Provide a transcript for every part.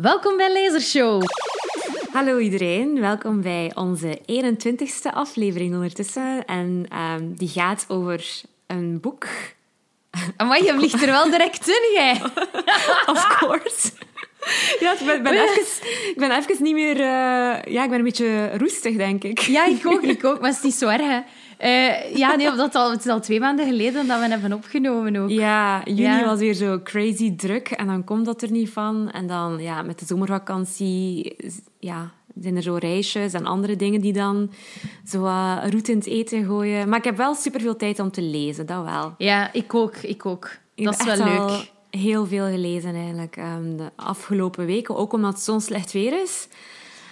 Welkom bij Lasershow. Hallo iedereen, welkom bij onze 21ste aflevering ondertussen. En ehm, die gaat over een boek. Maar je vliegt er wel direct in, jij. of course. Ja, ik ben, ben even, ik ben even niet meer... eh, ja, ik ben een beetje roestig, denk ik. Ja, ik ook, ik ook. Maar het is niet zo erg, hè. Eh, ja, nee, dat al, het is al twee maanden geleden dat we hebben opgenomen ook. Ja, juni Ja. was weer zo crazy druk en dan komt dat er niet van. En dan ja, met de zomervakantie ja, zijn er zo reisjes en andere dingen die dan zo uh, route in het eten gooien. Maar ik heb wel superveel tijd om te lezen, dat wel. Ja, ik ook, ik ook. Ik Dat is wel leuk. heel veel gelezen eigenlijk ehm, de afgelopen weken, ook omdat het zo'n slecht weer is.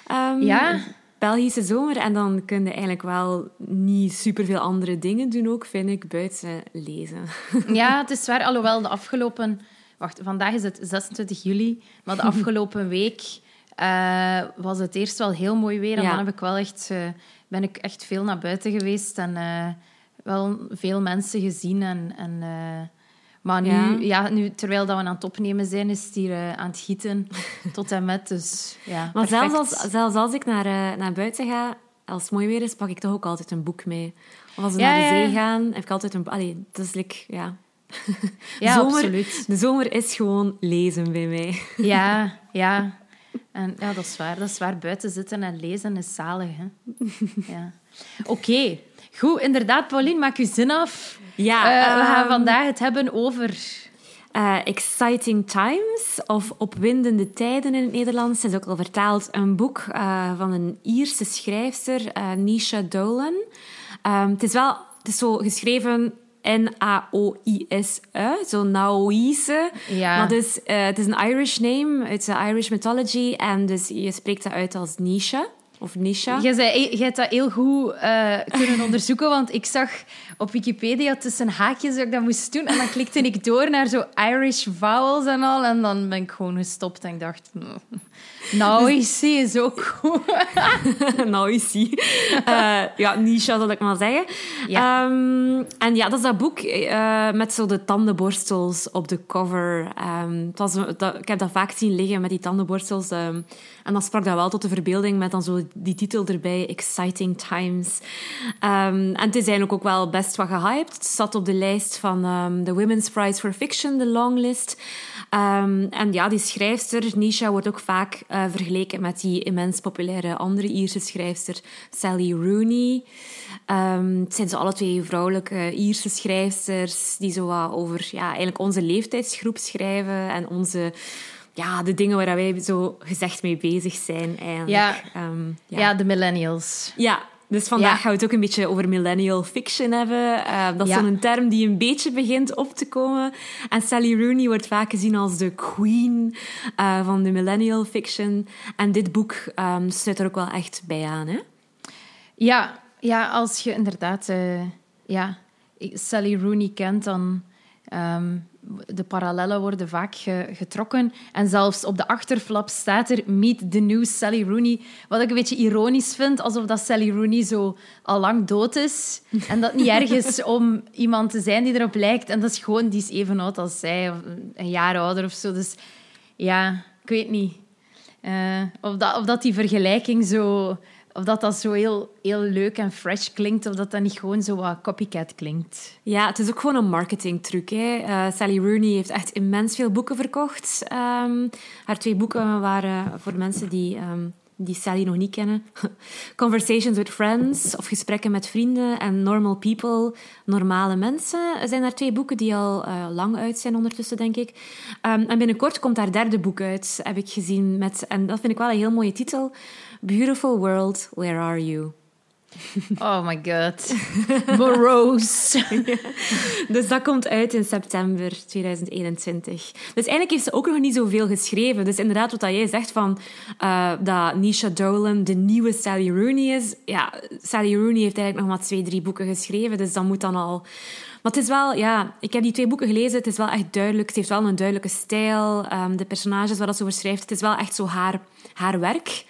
Ehm, Ja. Belgische zomer en dan kun je eigenlijk wel niet superveel andere dingen doen ook, vind ik, buiten lezen. Ja, het is waar. Alhoewel de afgelopen... Wacht, vandaag is het 26 juli. Maar de afgelopen week eh, was het eerst wel heel mooi weer. En Ja. dan heb ik wel echt, eh, ben ik echt veel naar buiten geweest. En eh, wel veel mensen gezien. En, en, maar nu, Ja. ja. nu, terwijl dat we aan het opnemen zijn, is het hier eh, aan het gieten. Tot en met. Dus ja, Maar zelfs als, zelfs als ik naar, eh, naar buiten ga, als het mooi weer is, pak ik toch ook altijd een boek mee. Of als we Ja, naar de zee gaan, heb ik altijd een... Allee, dat is like, ja... Ja, zomer, absoluut. De zomer is gewoon lezen bij mij. Ja, ja. En ja, dat is waar. Dat is waar. Buiten zitten en lezen is zalig. Hè? Ja. Oké. Goed, inderdaad, Pauline, maak je zin af. Ja, Eh, we gaan ehm, vandaag het hebben over... Eh, Exciting Times of Opwindende Tijden in het Nederlands. Het is ook al vertaald een boek eh, van een Ierse schrijfster, Nisha Dolan. Ehm, het is wel het is zo geschreven N-A-O-I-S-E, zo Naoise. Ja. Maar dus, het is een Irish name uit de Irish mythology en dus je spreekt dat uit als Nisha of Nisha. Jij, zei, jij hebt dat heel goed eh, kunnen onderzoeken, want ik zag op Wikipedia tussen haakjes dat ik dat moest doen. En dan klikte ik door naar zo Irish vowels en al. En dan ben ik gewoon gestopt en ik dacht... "Hmm, Nou, is is ook goed. nou, is ie. Eh, ja, Nisha zal ik maar zeggen. Ja. Ehm, en ja, dat is dat boek eh, met zo de tandenborstels op de cover. Ehm, het was, dat, ik heb dat vaak zien liggen met die tandenborstels. ehm, en dan sprak dat wel tot de verbeelding met dan zo die titel erbij, Exciting Times. En het is eigenlijk ook wel best wat gehyped. Het zat op de lijst van de Women's Prize for Fiction, de longlist. Ehm, en ja, die schrijfster, Nisha, wordt ook vaak eh, vergeleken met die immens populaire andere Ierse schrijfster, Sally Rooney. Ehm, het zijn zo alle twee vrouwelijke Ierse schrijfsters die zo wat over ja, eigenlijk onze leeftijdsgroep schrijven en onze... Ja, de dingen waar wij zo gezegd mee bezig zijn, eigenlijk. Ja. Ehm, Ja, de millennials. ja, dus vandaag Ja. gaan we het ook een beetje over millennial fiction hebben. Eh, dat is Ja. zo'n term die een beetje begint op te komen. En Sally Rooney wordt vaak gezien als de queen eh, van de millennial fiction. En dit boek ehm, sluit er ook wel echt bij aan. Hè? Ja, ja, als je inderdaad eh, ja, Sally Rooney kent, dan ehm de parallellen worden vaak ge- getrokken. En zelfs op de achterflap staat er Meet the new Sally Rooney. Wat ik een beetje ironisch vind, alsof dat Sally Rooney zo al lang dood is. En dat niet erg is om iemand te zijn die erop lijkt. En dat is gewoon, die is even oud als zij, of een jaar ouder of zo. Dus ja, ik weet niet. Eh, of, dat, of dat die vergelijking zo... Of dat dat zo heel, heel leuk en fresh klinkt, of dat dat niet gewoon zo wat copycat klinkt. Ja, het is ook gewoon een marketingtruc. Hè. Eh, Sally Rooney heeft echt immens veel boeken verkocht. Ehm, haar twee boeken waren voor mensen die, ehm, die Sally nog niet kennen. Conversations with Friends, of Gesprekken met Vrienden, en Normal People, Normale Mensen. Er zijn daar twee boeken die al eh, lang uit zijn ondertussen, denk ik. Ehm, en binnenkort komt haar derde boek uit, heb ik gezien. Met, en dat vind ik wel een heel mooie titel. Beautiful World, Where Are You? Oh my god. Morose. Dus dat komt uit in september 2021. Dus eigenlijk heeft ze ook nog niet zoveel geschreven. Dus inderdaad, wat jij zegt van eh, dat Nisha Dolan de nieuwe Sally Rooney is. Ja, Sally Rooney heeft eigenlijk nog maar twee, drie boeken geschreven. Dus dat moet dan al... Maar het is wel, ja, ik heb die twee boeken gelezen. Het is wel echt duidelijk. Het heeft wel een duidelijke stijl. Ehm, de personages waar dat ze over schrijft, het is wel echt zo haar, haar werk.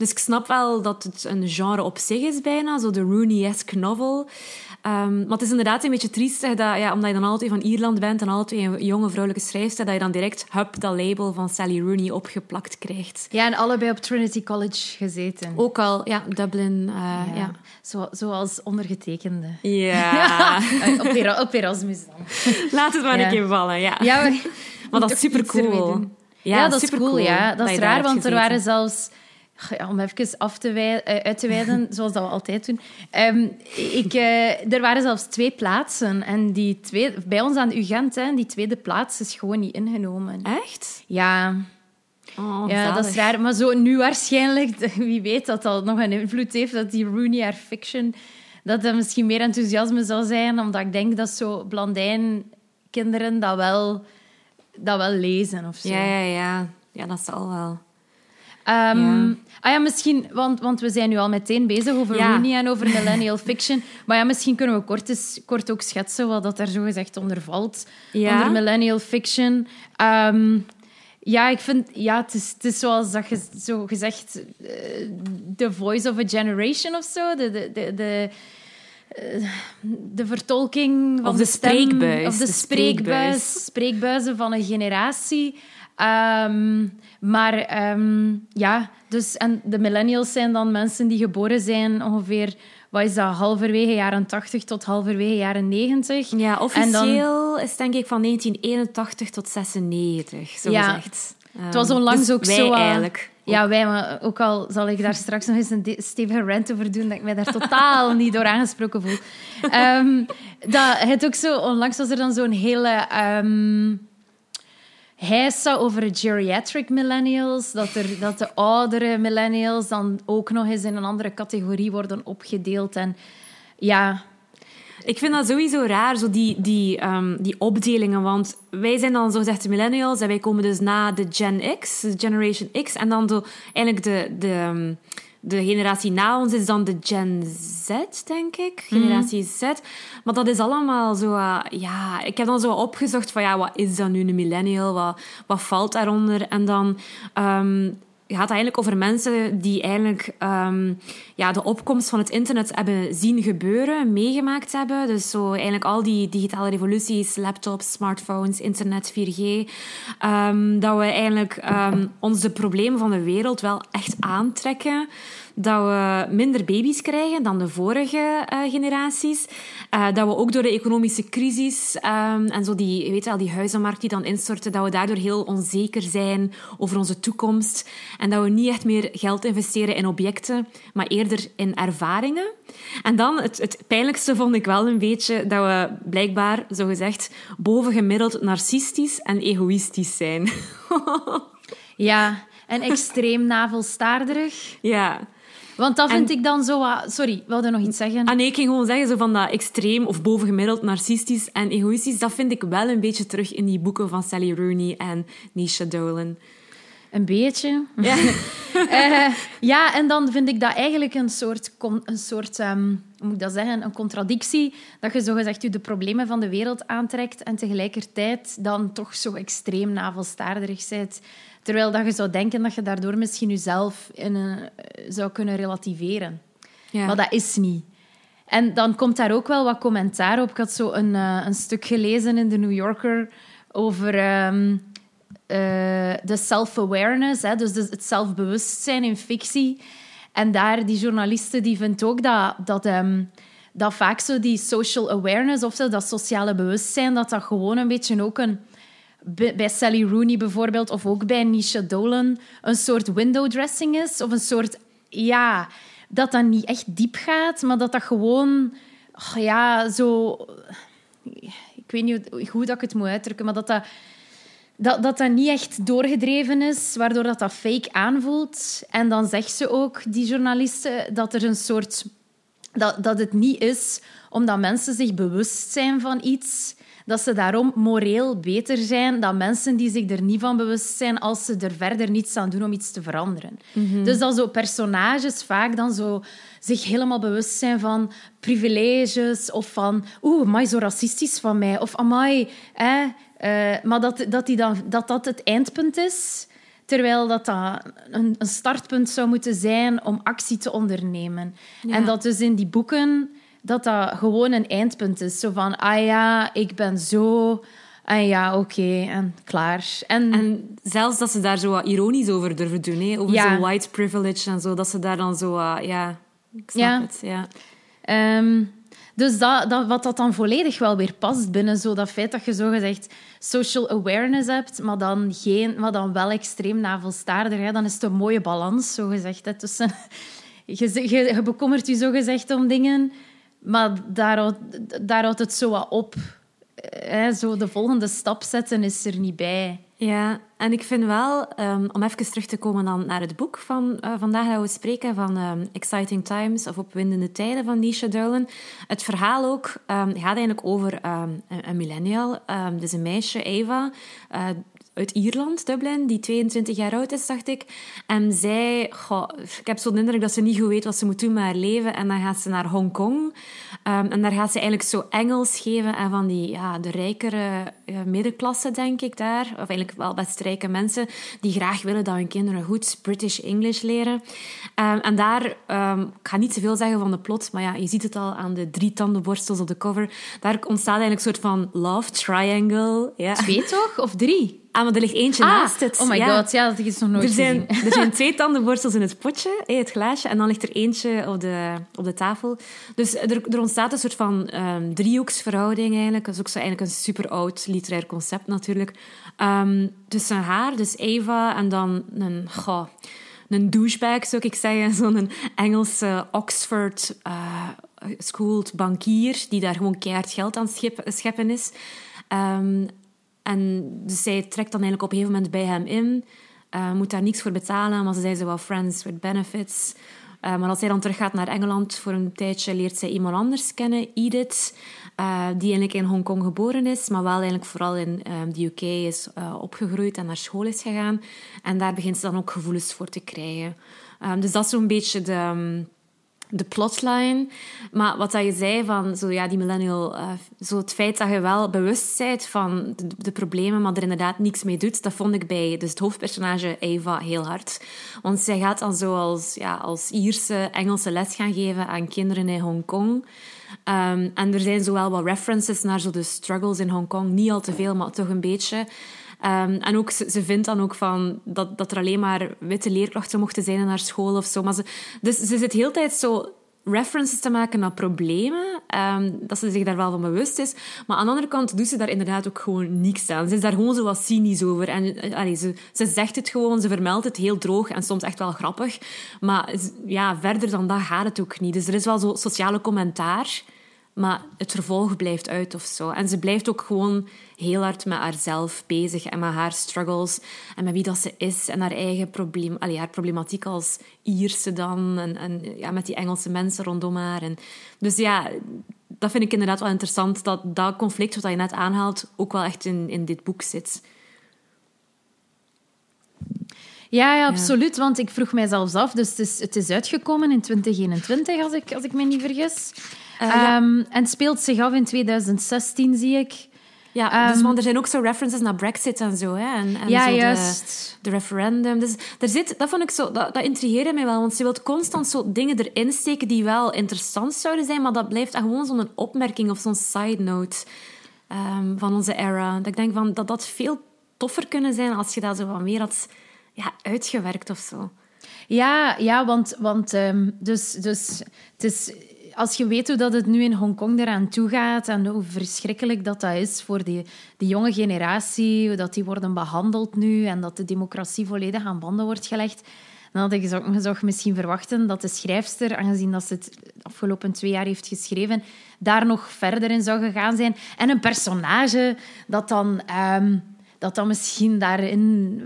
Dus ik snap wel dat het een genre op zich is bijna, zo de Rooney-esque novel. Um, maar het is inderdaad een beetje triestig, dat, ja, omdat je dan altijd van Ierland bent en altijd een jonge vrouwelijke schrijfster, dat je dan direct hup, dat label van Sally Rooney opgeplakt krijgt. Ja, en allebei op Trinity College gezeten. Ook al, ja, Dublin. Uh, ja. ja. Zo, zoals ondergetekende. Ja. op, op Erasmus dan. Laat het maar ja. een keer vallen, ja. ja maar, maar dat is super cool. Ja, dat is cool, ja. Dat is raar, want er waren zelfs ja, om even af te wijden, uh, uit te wijden, zoals dat we altijd doen. Um, ik, uh, er waren zelfs twee plaatsen. En die twee, bij ons aan de UGent, hè, die tweede plaats is gewoon niet ingenomen. Echt? Ja. Oh, ja, dat is raar. Maar zo nu waarschijnlijk, wie weet dat dat nog een invloed heeft, dat die Rooney haar fiction, dat er misschien meer enthousiasme zal zijn, omdat ik denk dat zo Blandijn kinderen dat wel, dat wel lezen of zo. Ja, ja, ja. Ja, dat zal wel. Um, Ah ja, misschien, want, want we zijn nu al meteen bezig over. Rooney en over millennial fiction. Maar ja, misschien kunnen we kort, eens, kort ook schetsen wat dat daar zo gezegd onder valt. Ja. Onder millennial fiction. Um, ja, ik vind, ja, het is, het is zoals dat je zo gezegd, the eh, voice of a generation of zo. De, de, de, de, eh, de vertolking van of de, de stem, spreekbuis. Of de, de spreekbuis, spreekbuizen van een generatie. Um, maar um, ja, dus en de millennials zijn dan mensen die geboren zijn ongeveer, wat is dat, halverwege jaren 80 tot halverwege jaren 90. Ja, officieel dan, is denk ik van 1981 tot 96, zo ja, gezegd. Um, het was onlangs dus ook wij zo... Uh, eigenlijk. Ja, wij, maar ook al zal ik daar straks nog eens een stevige rant over doen, dat ik mij daar totaal niet door aangesproken voel. Um, dat, het ook zo, onlangs was er dan zo'n hele... Um, heisa over geriatric millennials, dat, er, dat de oudere millennials dan ook nog eens in een andere categorie worden opgedeeld. En ja... Ik vind dat sowieso raar, zo die, die, um, die opdelingen. Want wij zijn dan zogezegd de millennials en wij komen dus na de Gen X, de Generation X. En dan de, eigenlijk de, de, um, de generatie na ons is dan de Gen Z, denk ik. Generatie Z. Maar dat is allemaal zo... Uh, ja, ik heb dan zo opgezocht van... Ja, wat is dan nu een millennial? Wat, wat valt daaronder? En dan... Um, gaat eigenlijk over mensen die eigenlijk um, ja, de opkomst van het internet hebben zien gebeuren, meegemaakt hebben. Dus zo eigenlijk al die digitale revoluties, laptops, smartphones, internet, 4G. Um, dat we eigenlijk um, ons de problemen van de wereld wel echt aantrekken dat we minder baby's krijgen dan de vorige uh, generaties. Uh, dat we ook door de economische crisis um, en zo die, weet je wel, die huizenmarkt die dan instorten, dat we daardoor heel onzeker zijn over onze toekomst. En dat we niet echt meer geld investeren in objecten, maar eerder in ervaringen. En dan, het, het pijnlijkste vond ik wel een beetje dat we blijkbaar, zogezegd, bovengemiddeld narcistisch en egoïstisch zijn. ja, en extreem navelstaarderig. Ja. Want dat vind en, ik dan zo... Sorry, wilde nog iets zeggen? Ah nee, ik ging gewoon zeggen zo van dat extreem of bovengemiddeld narcistisch en egoïstisch. Dat vind ik wel een beetje terug in die boeken van Sally Rooney en Nisha Dolan. Een beetje. Ja. uh, ja, en dan vind ik dat eigenlijk een soort, een soort um, hoe moet ik dat zeggen, een contradictie. Dat je zogezegd je de problemen van de wereld aantrekt en tegelijkertijd dan toch zo extreem navelstaarderig bent. Terwijl dat je zou denken dat je daardoor misschien jezelf in een, zou kunnen relativeren. Ja. Maar dat is niet. En dan komt daar ook wel wat commentaar op. Ik had zo een, uh, een stuk gelezen in de New Yorker over um, uh, de self-awareness, dus het zelfbewustzijn in fictie. En daar, die journalisten, die vindt ook dat, dat, um, dat vaak zo die social awareness, of dat sociale bewustzijn, dat dat gewoon een beetje ook een bij Sally Rooney bijvoorbeeld, of ook bij Nisha Dolan, een soort window dressing is. Of een soort, ja, dat dat niet echt diep gaat, maar dat dat gewoon, oh ja, zo... Ik weet niet hoe dat ik het moet uitdrukken, maar dat dat, dat, dat dat niet echt doorgedreven is, waardoor dat, dat fake aanvoelt. En dan zegt ze ook, die journalisten, dat er een soort... Dat, dat het niet is omdat mensen zich bewust zijn van iets dat ze daarom moreel beter zijn dan mensen die zich er niet van bewust zijn als ze er verder niets aan doen om iets te veranderen. Mhm. Dus dat zo personages vaak dan zo zich helemaal bewust zijn van privileges of van oeh, amai, zo racistisch van mij. Of amai, hè, uh, maar dat, dat, die dan, dat dat het eindpunt is terwijl dat, dat een, een startpunt zou moeten zijn om actie te ondernemen. En dat dus in die boeken dat dat gewoon een eindpunt is. Zo van, ah ja, ik ben zo... En ja, oké, en klaar. En, en zelfs dat ze daar zo wat ironisch over durven doen, hè? over ja. zo white privilege en zo, dat ze daar dan zo, uh, ja, ik snap ja. het, ja. Um, dus dat, dat, wat dat dan volledig wel weer past binnen zo dat feit dat je zogezegd social awareness hebt, maar dan, geen, maar dan wel extreem navelstaarder, hè, dan is het een mooie balans, zogezegd. Hè, tussen, je, je, je bekommert je zogezegd om dingen, maar daar houdt, daar het zo wat op. Hè, zo de volgende stap zetten is er niet bij. Ja, en ik vind wel, um, om even terug te komen dan naar het boek van uh, vandaag dat we spreken, van um, Exciting Times of Opwindende Tijden van Nisha Dowlen. Het verhaal ook um, gaat eigenlijk over een, een, millennial, dus een meisje, Eva, uh, uit Ierland, Dublin, die 22 jaar oud is, dacht ik. En zij, ik heb zo'n indruk dat ze niet goed weet wat ze moet doen met haar leven. En dan gaat ze naar Hongkong. Um, en daar gaat ze eigenlijk zo Engels geven aan van die, ja, de rijkere uh, middenklasse, denk ik, daar. Of eigenlijk wel best rijke mensen die graag willen dat hun kinderen goed British English leren. Um, en daar, um, ik ga niet zoveel zeggen van de plot, maar ja, je ziet het al aan de drie tandenborstels op de cover. Daar ontstaat eigenlijk een soort van love triangle. Ja. Twee toch? Of drie? Ah, maar er ligt eentje ah, naast het. Oh my god, ja, dat is nog nooit er zijn, Er zijn twee tandenborstels in het potje, het glaasje, en dan ligt er eentje op de, op de tafel. Dus er, er ontstaat een soort van um, driehoeksverhouding eigenlijk. Dat is ook zo eigenlijk een super oud literair concept natuurlijk. Um, tussen haar, dus Eva, en dan een... Goh, een douchebag, zou ik zeggen. Zo'n Engelse Oxford uh, schooled bankier die daar gewoon keihard geld aan scheppen is. Um, en dus zij trekt dan eigenlijk op een gegeven moment bij hem in. Uh, moet daar niks voor betalen, maar ze zijn wel friends with benefits. Uh, maar als hij dan teruggaat naar Engeland voor een tijdje, leert zij iemand anders kennen, Edith, uh, die eigenlijk in Hongkong geboren is, maar wel eigenlijk vooral in de UK is opgegroeid en naar school is gegaan. En daar begint ze dan ook gevoelens voor te krijgen. dus dat is zo'n beetje de... Um, de plotline. Maar wat dat je zei van zo, ja, die millennial, uh, zo het feit dat je wel bewust bent van de, de, problemen, maar er inderdaad niks mee doet, dat vond ik bij dus het hoofdpersonage Eva heel hard. Want zij gaat dan zo als, ja, als Ierse Engelse les gaan geven aan kinderen in Hongkong. Um, en er zijn zowel wat references naar zo de struggles in Hongkong, niet al te veel, maar toch een beetje. Um, en ook, ze, vindt dan ook van dat, dat er alleen maar witte leerkrachten mochten zijn in haar school of zo. Maar ze, dus ze zit heel tijd zo references te maken naar problemen, um, dat ze zich daar wel van bewust is. Maar aan de andere kant doet ze daar inderdaad ook gewoon niks aan. Ze is daar gewoon zo wat cynisch over. En eh, ze, ze zegt het gewoon, ze vermeldt het heel droog en soms echt wel grappig. Maar ja, verder dan dat gaat het ook niet. Dus er is wel zo sociale commentaar maar het vervolg blijft uit of zo. En ze blijft ook gewoon heel hard met haarzelf bezig en met haar struggles en met wie dat ze is en haar eigen probleem, allee, haar problematiek als Ierse dan en, en ja, met die Engelse mensen rondom haar. En, dus ja, dat vind ik inderdaad wel interessant dat dat conflict wat je net aanhaalt ook wel echt in, in dit boek zit. Ja, ja, absoluut. Want ik vroeg mij zelfs af. Dus het is, het is uitgekomen in 2021, als ik, als ik me niet vergis. Uh, um, en speelt zich af in 2016, zie ik. Ja, um, dus, want er zijn ook zo references naar Brexit en zo. Hè? En, en ja, zo juist. De, de, referendum. Dus er zit, dat vond ik zo, dat, dat intrigeerde mij wel. Want ze wil constant zo dingen erin steken die wel interessant zouden zijn, maar dat blijft gewoon zo'n opmerking of zo'n side note um, van onze era. Dat ik denk van, dat dat veel toffer kunnen zijn als je dat zo wat meer had ja, uitgewerkt of zo. Ja, ja want, want um, dus, dus het is als je weet hoe dat het nu in Hongkong eraan toe gaat en hoe verschrikkelijk dat, dat is voor die, jonge generatie, hoe dat die worden behandeld nu en dat de democratie volledig aan banden wordt gelegd, dan had ik misschien verwachten dat de schrijfster, aangezien dat ze het afgelopen twee jaar heeft geschreven, daar nog verder in zou gegaan zijn. En een personage dat dan, um, dat dan misschien daarin...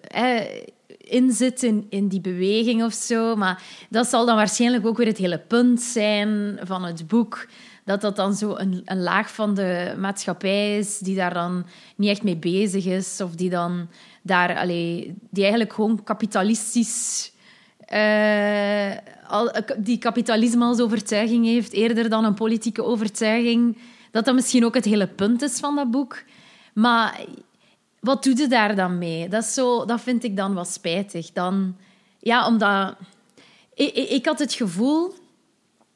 Eh, in zit in, die beweging of zo. Maar dat zal dan waarschijnlijk ook weer het hele punt zijn van het boek. Dat dat dan zo een, een laag van de maatschappij is die daar dan niet echt mee bezig is. Of die dan daar, allee, die eigenlijk gewoon kapitalistisch. Uh, al, die kapitalisme als overtuiging heeft, eerder dan een politieke overtuiging. Dat dat misschien ook het hele punt is van dat boek. Maar wat doe je daar dan mee? Dat, zo, dat vind ik dan wel spijtig. Dan, ja, omdat... Ik, ik, ik had het gevoel...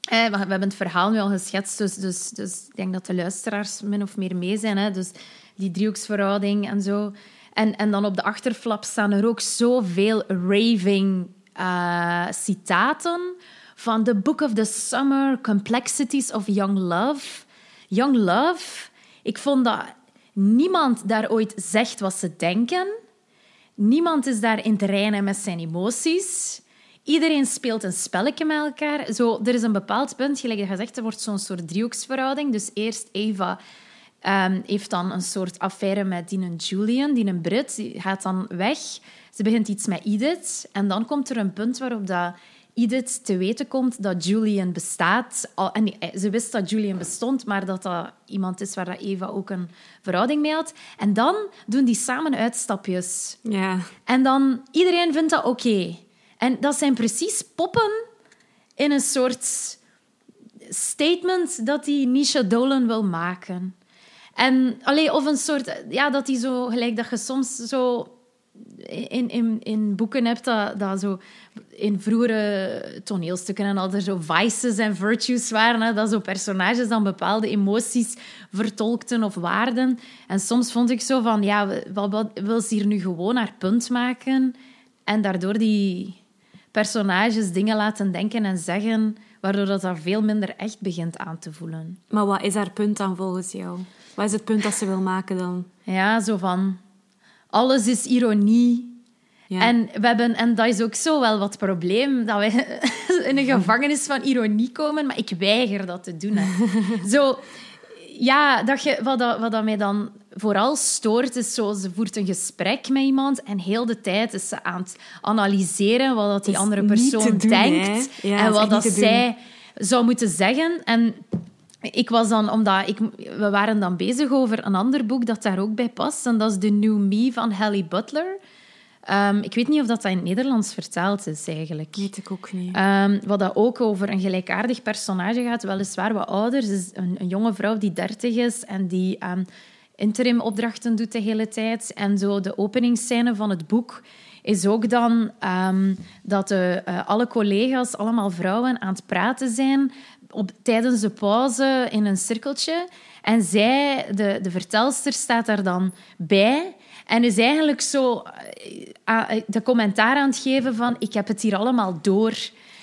Eh, we hebben het verhaal nu al geschetst, dus, dus, dus ik denk dat de luisteraars min of meer mee zijn. Hè? Dus die driehoeksverhouding en zo. En, en dan op de achterflap staan er ook zoveel raving uh, citaten van The Book of the Summer, Complexities of Young Love. Young Love, ik vond dat niemand daar ooit zegt wat ze denken. Niemand is daar in het reinen met zijn emoties. Iedereen speelt een spelletje met elkaar. Zo, er is een bepaald punt, gelijk gezegd, er wordt zo'n soort driehoeksverhouding. Dus eerst Eva um, heeft dan een soort affaire met die Julian, die een Brit, die gaat dan weg. Ze begint iets met Edith. En dan komt er een punt waarop dat Edith te weten komt dat Julian bestaat. En eh, ze wist dat Julian bestond, maar dat dat iemand is waar dat Eva ook een verhouding mee had. En dan doen die samen uitstapjes. Ja. En dan, iedereen vindt dat oké. En dat zijn precies poppen in een soort statement dat die Nisha Dolan wil maken. En, allee, of een soort... Ja, dat die zo... Gelijk dat je soms zo in, in, in boeken hebt dat, dat zo in vroegere toneelstukken en al er zo vices en virtues waren, hè, dat zo personages dan bepaalde emoties vertolkten of waarden. En soms vond ik zo van, ja, wat, wat wil ze hier nu gewoon haar punt maken en daardoor die personages dingen laten denken en zeggen, waardoor dat, dat veel minder echt begint aan te voelen. Maar wat is haar punt dan volgens jou? Wat is het punt dat ze wil maken dan? Ja, zo van alles is ironie. Ja. En, we hebben, en dat is ook zo wel wat probleem, dat we in een gevangenis van ironie komen, maar ik weiger dat te doen. zo, ja, dat je, wat, dat, wat dat mij dan vooral stoort, is zo, ze voert een gesprek met iemand en heel de tijd is ze aan het analyseren wat dat die andere persoon denkt en wat dat zij zou moeten zeggen. En ik was dan, omdat ik, we waren dan bezig over een ander boek dat daar ook bij past. En dat is The New Me van Halle Butler. Um, ik weet niet of dat, dat in het Nederlands vertaald is, eigenlijk. Weet ik ook niet. Um, wat dat ook over een gelijkaardig personage gaat, weliswaar wat ouder. Ze is een, een jonge vrouw die dertig is en die um, interim-opdrachten doet de hele tijd. En zo de openingsscène van het boek is ook dan dat de, uh, alle collega's, allemaal vrouwen, aan het praten zijn op, tijdens de pauze in een cirkeltje. En zij, de, de vertelster, staat daar dan bij. En is eigenlijk zo uh, de commentaar aan het geven van... Ik heb het hier allemaal door.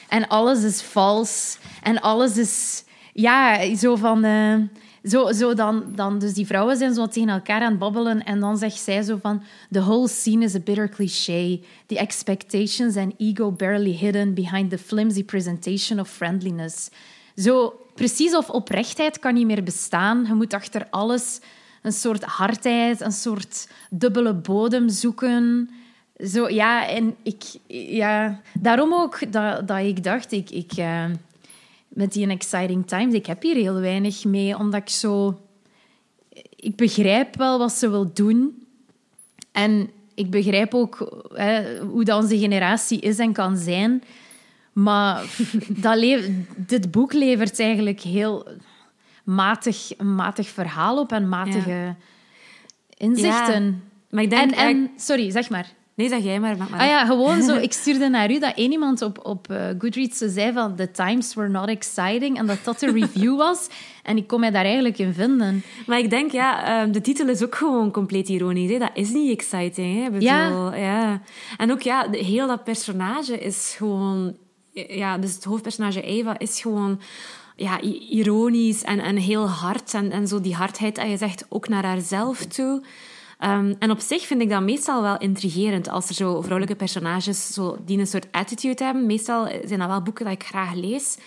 En alles is vals. En alles is... Ja, zo van... Uh, zo, zo dan, dan, dus die vrouwen zijn zo tegen elkaar aan het babbelen en dan zegt zij zo van... The whole scene is a bitter cliché. The expectations and ego barely hidden behind the flimsy presentation of friendliness. Zo precies of oprechtheid kan niet meer bestaan. Je moet achter alles een soort hardheid, een soort dubbele bodem zoeken. Zo, ja, en ik... Ja, daarom ook dat, dat ik dacht, ik... ik uh, met die Exciting Times, ik heb hier heel weinig mee, omdat ik zo... Ik begrijp wel wat ze wil doen. En ik begrijp ook hè, hoe dat onze generatie is en kan zijn. Maar dat dit boek levert eigenlijk heel matig, een matig verhaal op en matige inzichten. Ja, maar ik denk... En, en, sorry, zeg maar. Nee, zeg jij maar. maar. Ah ja, gewoon zo. Ik stuurde naar u dat één iemand op, op uh, Goodreads zei van The Times were not exciting en dat dat de review was. En ik kon mij daar eigenlijk in vinden. Maar ik denk, ja, um, de titel is ook gewoon compleet ironisch. Hè? Dat is niet exciting. Hè? Bedoel, ja. ja. En ook, ja, heel dat personage is gewoon ja, dus het hoofdpersonage Eva is gewoon ja, ironisch en, en heel hard. En, en zo die hardheid, en je zegt, ook naar haarzelf toe. Um, en op zich vind ik dat meestal wel intrigerend als er zo vrouwelijke personages zo, die een soort attitude hebben. Meestal zijn dat wel boeken dat ik graag lees.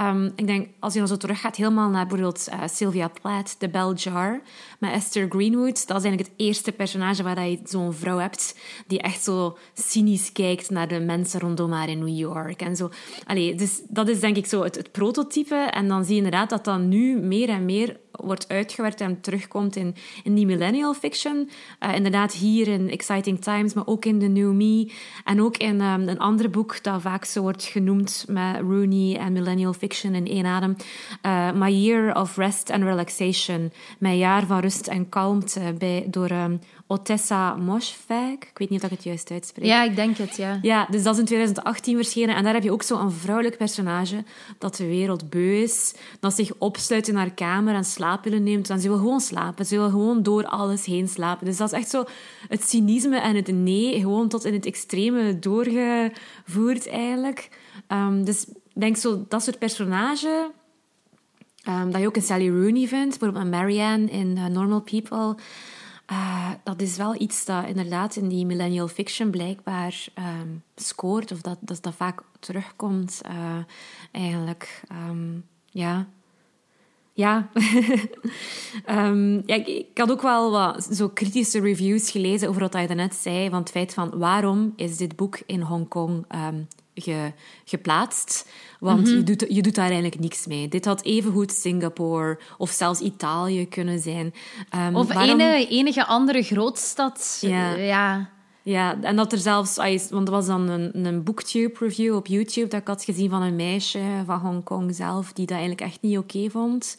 Um, ik denk, als je dan zo teruggaat helemaal naar bijvoorbeeld uh, Sylvia Plath, The Bell Jar, met Esther Greenwood. Dat is eigenlijk het eerste personage waar je zo'n vrouw hebt die echt zo cynisch kijkt naar de mensen rondom haar in New York. En zo. Allee, dus dat is denk ik zo het, het prototype. En dan zie je inderdaad dat dat nu meer en meer wordt uitgewerkt en terugkomt in, in die millennial fiction. Uh, inderdaad, hier in Exciting Times, maar ook in The New Me. En ook in um, een ander boek dat vaak zo wordt genoemd met Rooney en millennial fiction in één adem. Uh, My Year of Rest and Relaxation. Mijn jaar van rust en kalmte bij, door um, Otessa Moshfegh. Ik weet niet of ik het juist uitspreek. Ja, ik denk het, ja. Ja, dus dat is in 2018 verschenen. En daar heb je ook zo'n vrouwelijk personage dat de wereld beu is. Dat zich opsluit in haar kamer en slaappillen neemt. En ze wil gewoon slapen. Ze wil gewoon door alles heen slapen. Dus dat is echt zo het cynisme en het nee gewoon tot in het extreme doorgevoerd eigenlijk. Um, dus ik denk zo, dat soort personage... Um, dat je ook in Sally Rooney vindt, bijvoorbeeld Marianne in uh, Normal People... Uh, dat is wel iets dat inderdaad in die millennial fiction blijkbaar um, scoort, of dat, dat vaak terugkomt, uh, eigenlijk. Um, ja. Ja. um, ja ik, had ook wel wat zo kritische reviews gelezen over wat je net zei, van het feit van waarom is dit boek in Hongkong ge, geplaatst. Want mm -hmm. je, doet, je doet daar eigenlijk niks mee. Dit had evengoed Singapore of zelfs Italië kunnen zijn. Um, of waarom... ene, enige andere grootstad. Ja. ja. Ja, en dat er zelfs... Want er was dan een, een booktube-review op YouTube dat ik had gezien van een meisje van Hongkong zelf, die dat eigenlijk echt niet oké okay vond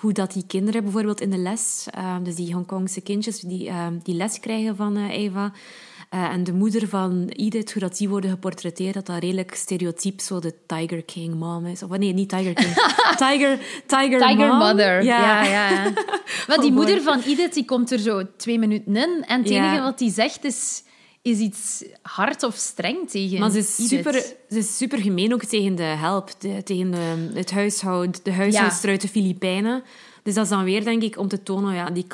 hoe dat die kinderen bijvoorbeeld in de les, uh, dus die Hongkongse kindjes die, uh, die les krijgen van uh, Eva, en de moeder van Edith, hoe dat die worden geportretteerd, dat dat redelijk stereotyp zo de Tiger King mom is. Of nee, niet Tiger King. Tiger, Tiger, Tiger mom. Mother. Ja, ja, die oh moeder van Edith, die komt er zo twee minuten in. En het enige wat die zegt is is iets hard of streng tegen Maar ze is, super, ze is super gemeen ook tegen de help, de, tegen de, het huishoud, de huishoudster ja. uit de Filipijnen. Dus dat is dan weer, denk ik, om te tonen, ja, die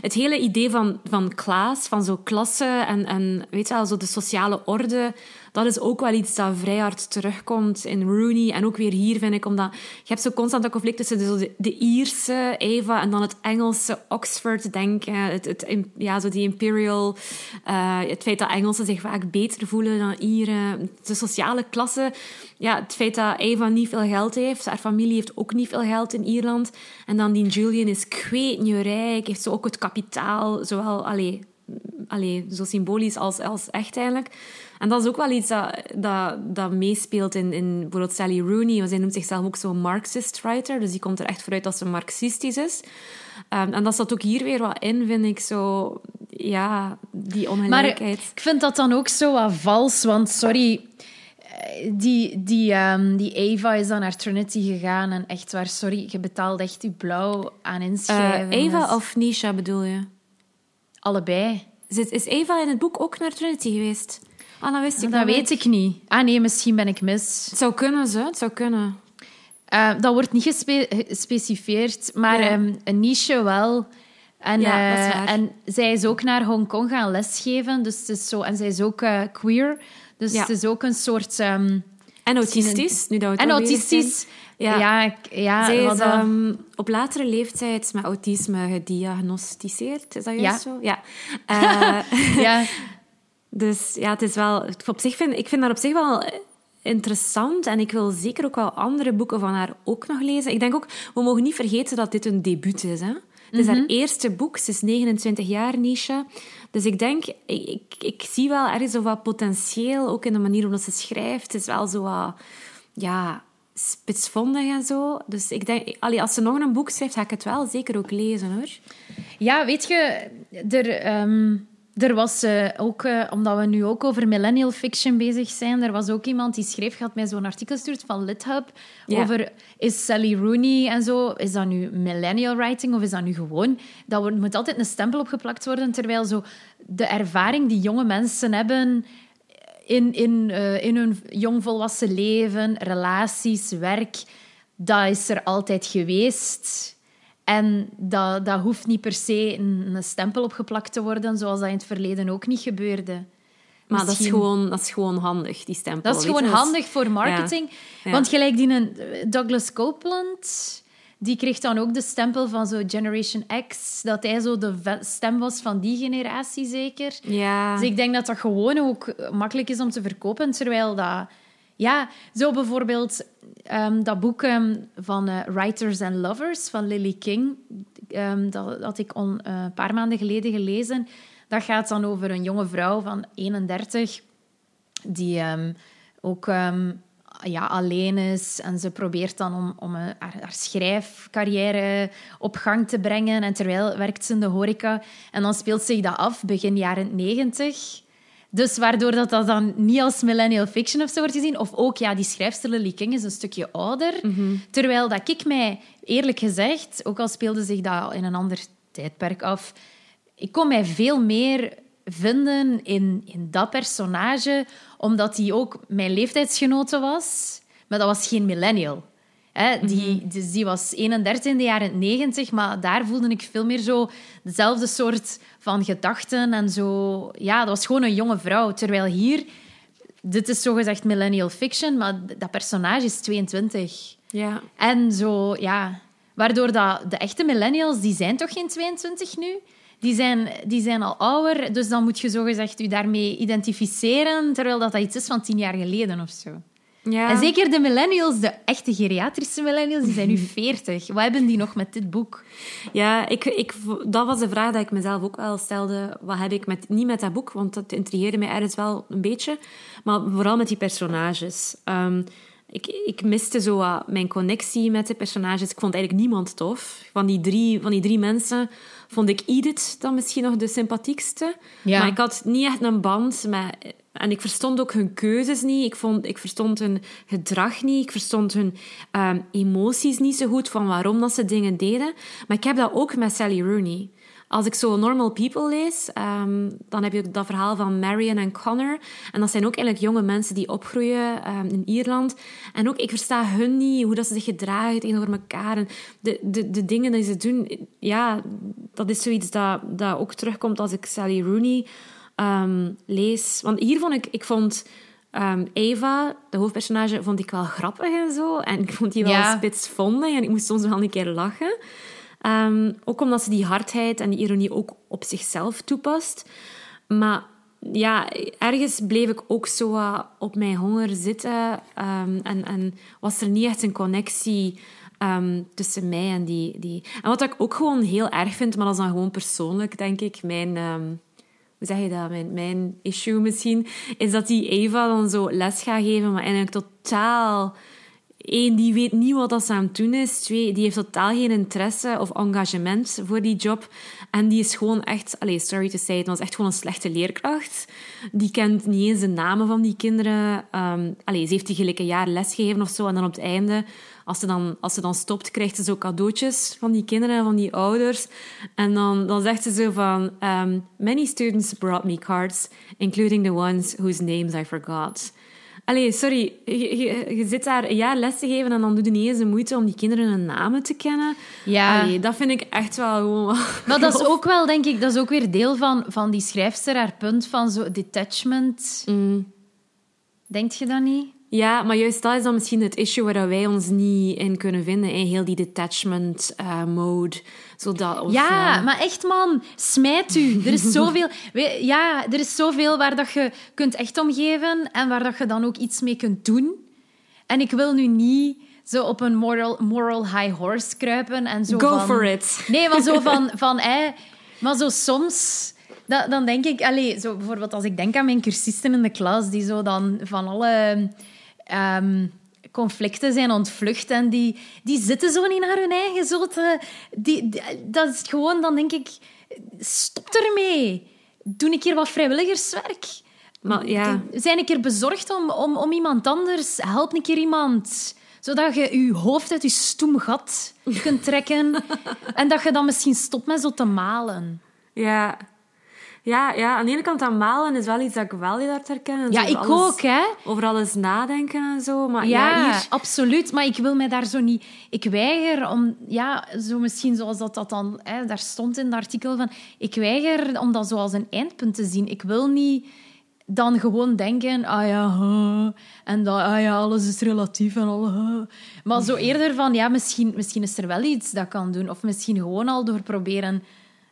het hele idee van, van klaas, van zo klasse en, en weet je wel, zo de sociale orde, dat is ook wel iets dat vrij hard terugkomt in Rooney. En ook weer hier, vind ik, omdat je hebt zo constant dat conflict tussen de, Ierse Eva en dan het Engelse Oxford-denken. Het, het, ja, zo die imperial... Uh, het feit dat Engelsen zich vaak beter voelen dan Ieren. De sociale klasse. Ja, het feit dat Eva niet veel geld heeft. Haar familie heeft ook niet veel geld in Ierland. En dan die Julian is rijk, heeft zo ook het kapitaal, zowel... Allee, allee, zo symbolisch als, als echt eigenlijk. En dat is ook wel iets dat, dat, dat meespeelt in, in bijvoorbeeld Sally Rooney. Zij noemt zichzelf ook zo'n Marxist writer. Dus die komt er echt vooruit dat ze marxistisch is. Um, en dat zat ook hier weer wat in, vind ik. Zo, ja, die ongelijkheid. Maar ik vind dat dan ook zo wat vals. Want, sorry... Die, die, um, die Eva is dan naar Trinity gegaan en echt waar, sorry, je betaalt echt je blauw aan inschrijven. Uh, Eva of Nisha bedoel je? Allebei. Is Eva in het boek ook naar Trinity geweest? Ah, dat wist ik Dat weet ik niet. Ah nee, misschien ben ik mis. Het zou kunnen, zo. Het zou kunnen. Uh, dat wordt niet gespecificeerd, maar ja. um, een niche wel. En, ja, uh, en zij is ook naar Hongkong gaan lesgeven. Dus het is zo, en zij is ook uh, queer. Dus ja. het is ook een soort... Um, en autistisch, nu dat we En autistisch. Ja. Ja, ja, Zij is um, op latere leeftijd met autisme gediagnosticeerd. Is dat juist ja. zo? Ja. Uh, ja. Dus ja, het is wel... Op zich vind, ik vind dat op zich wel interessant. En ik wil zeker ook wel andere boeken van haar ook nog lezen. Ik denk ook, we mogen niet vergeten dat dit een debuut is. Hè? Het is haar eerste boek. Ze is 29 jaar, Nisha. Dus ik denk, ik, ik, ik zie wel ergens zo wat potentieel, ook in de manier waarop ze schrijft. Het is wel zo wat, ja, spitsvondig en zo. Dus ik denk, allee, als ze nog een boek schrijft, ga ik het wel zeker ook lezen, hoor. Ja, weet je, er... Um er was uh, ook, uh, omdat we nu ook over millennial fiction bezig zijn, er was ook iemand die schreef, had mij zo'n artikel gestuurd van LitHub over is Sally Rooney en zo, is dat nu millennial writing of is dat nu gewoon? Dat wordt, moet altijd een stempel opgeplakt worden, terwijl zo de ervaring die jonge mensen hebben in, in, uh, in hun jongvolwassen leven, relaties, werk, dat is er altijd geweest. En dat, dat hoeft niet per se een, een stempel opgeplakt te worden, zoals dat in het verleden ook niet gebeurde. Maar dat is, gewoon, dat is gewoon handig, die stempel. Dat is gewoon handig voor marketing. Ja. Ja. Want gelijk die een Douglas Copeland, die kreeg dan ook de stempel van zo Generation X, dat hij zo de stem was van die generatie zeker. Ja. Dus ik denk dat dat gewoon ook makkelijk is om te verkopen, terwijl dat... Ja, zo bijvoorbeeld um, dat boek um, van uh, Writers and Lovers van Lily King, um, dat had ik uh, een paar maanden geleden gelezen. Dat gaat dan over een jonge vrouw van 31 die ook ja, alleen is. En ze probeert dan om, om haar, haar schrijfcarrière op gang te brengen. En terwijl werkt ze in de horeca. En dan speelt zich dat af begin jaren negentig. Dus waardoor dat, dat dan niet als millennial fiction of zo wordt gezien. Of ook, ja, die schrijfster Lily King is een stukje ouder. Terwijl dat ik mij, eerlijk gezegd, ook al speelde zich dat in een ander tijdperk af, ik kon mij veel meer vinden in, in dat personage, omdat hij ook mijn leeftijdsgenote was. Maar dat was geen millennial. Hè, die, dus die was 31 in de jaren 90, maar daar voelde ik veel meer zo dezelfde soort van gedachten en zo. Ja, dat was gewoon een jonge vrouw. Terwijl hier, dit is zogezegd millennial fiction, maar dat personage is 22. Ja. En zo, ja, waardoor dat, de echte millennials, die zijn toch geen 22 nu? Die zijn, die zijn al ouder, dus dan moet je zogezegd je daarmee identificeren, terwijl dat, dat iets is van tien jaar geleden of zo. Ja. En zeker de millennials, de echte geriatrische millennials, die zijn nu 40. Wat hebben die nog met dit boek? Ja, ik, ik, dat was de vraag die ik mezelf ook wel stelde. Wat heb ik met, niet met dat boek, want dat intrigeerde mij ergens wel een beetje, maar vooral met die personages. Ehm, ik, ik miste zo mijn connectie met de personages. Ik vond eigenlijk niemand tof. Van die drie, van die drie mensen vond ik Edith dan misschien nog de sympathiekste. Ja. Maar ik had niet echt een band met... En ik verstond ook hun keuzes niet. Ik, vond, ik verstond hun gedrag niet. Ik verstond hun ehm, emoties niet zo goed van waarom dat ze dingen deden. Maar ik heb dat ook met Sally Rooney. Als ik zo Normal People lees, ehm, dan heb je dat verhaal van Marion en Connor. En dat zijn ook eigenlijk jonge mensen die opgroeien ehm, in Ierland. En ook, ik versta hun niet, hoe dat ze zich gedragen tegenover elkaar. En de, de, de dingen die ze doen, ja, dat is zoiets dat, dat ook terugkomt als ik Sally Rooney ehm, lees. Want hier vond ik, ik vond... ehm, Eva, de hoofdpersonage, vond ik wel grappig en zo. En ik vond die wel Ja. spitsvondig en ik moest soms wel een keer lachen. Ehm, ook omdat ze die hardheid en die ironie ook op zichzelf toepast. Maar ja, ergens bleef ik ook zo wat op mijn honger zitten. en, en was er niet echt een connectie tussen mij en die, die... En wat ik ook gewoon heel erg vind, maar dat is dan gewoon persoonlijk, denk ik, mijn... ehm, hoe zeg je dat? Mijn, mijn issue misschien, is dat die Eva dan zo les gaat geven, maar eigenlijk totaal... Eén, die weet niet wat dat ze aan het doen is. Twee, die heeft totaal geen interesse of engagement voor die job. En die is gewoon echt... Allez, sorry to say, het was echt gewoon een slechte leerkracht. Die kent niet eens de namen van die kinderen. Um, allez, ze heeft die gelijk een jaar lesgegeven of zo. En dan op het einde, als ze dan, als ze dan stopt, krijgt ze zo cadeautjes van die kinderen en van die ouders. En dan, dan zegt ze zo van... Um, Many students brought me cards, including the ones whose names I forgot. Allee, sorry, je, je, je zit daar een jaar les te geven en dan doe je niet eens de moeite om die kinderen hun namen te kennen. Ja. Allee, dat vind ik echt wel gewoon... Maar dat is ook wel, denk ik, dat is ook weer deel van, van die schrijfster, haar punt van zo detachment. Denkt je dat niet? Ja, maar juist dat is dan misschien het issue waar wij ons niet in kunnen vinden. In heel die detachment eh, mode. Zodat, of, Ja, maar echt man, smijt u. Er is zoveel, we- ja, er is zoveel waar dat je kunt echt omgeven en waar dat je dan ook iets mee kunt doen. En ik wil nu niet zo op een moral, moral high horse kruipen en zo Go van- for it. Nee, maar zo van, van maar zo soms, da- dan denk ik, allez, zo bijvoorbeeld als ik denk aan mijn cursisten in de klas, die zo dan van alle ehm, conflicten zijn ontvlucht en die, die zitten zo niet naar hun eigen zo te... Die, die- dat is gewoon, dan denk ik, stop ermee. Doe een keer wat vrijwilligerswerk. Maar ja, Zijn een keer bezorgd om, om, om iemand anders. Help een keer iemand. Zodat je je hoofd uit je stoem gat kunt trekken. en dat je dan misschien stopt met zo te malen. ja. Ja, ja, aan de ene kant aan malen is wel iets dat ik wel heel hard herken. En Ja, ik alles- ook, hè. Over alles nadenken en zo. Maar ja, Ja, hier... absoluut. Maar ik wil mij daar zo niet... Ik weiger om... Ja, zo misschien zoals dat, dat dan... Hè, daar stond in het artikel van... Ik weiger om dat zo als een eindpunt te zien. Ik wil niet dan gewoon denken... Ah ja, huh, en dat, ah ja, alles is relatief en al... huh. Maar zo eerder van... Ja, misschien, misschien is er wel iets dat kan doen. Of misschien gewoon al door proberen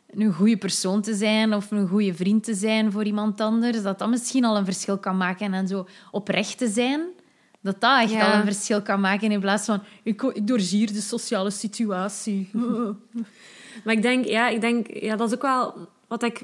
een goede persoon te zijn of een goede vriend te zijn voor iemand anders, dat dat misschien al een verschil kan maken. En zo oprecht te zijn, dat dat echt Ja. al een verschil kan maken in plaats van ik, ik doorzie de sociale situatie. Maar ik denk, ja, ik denk, ja, dat is ook wel wat ik.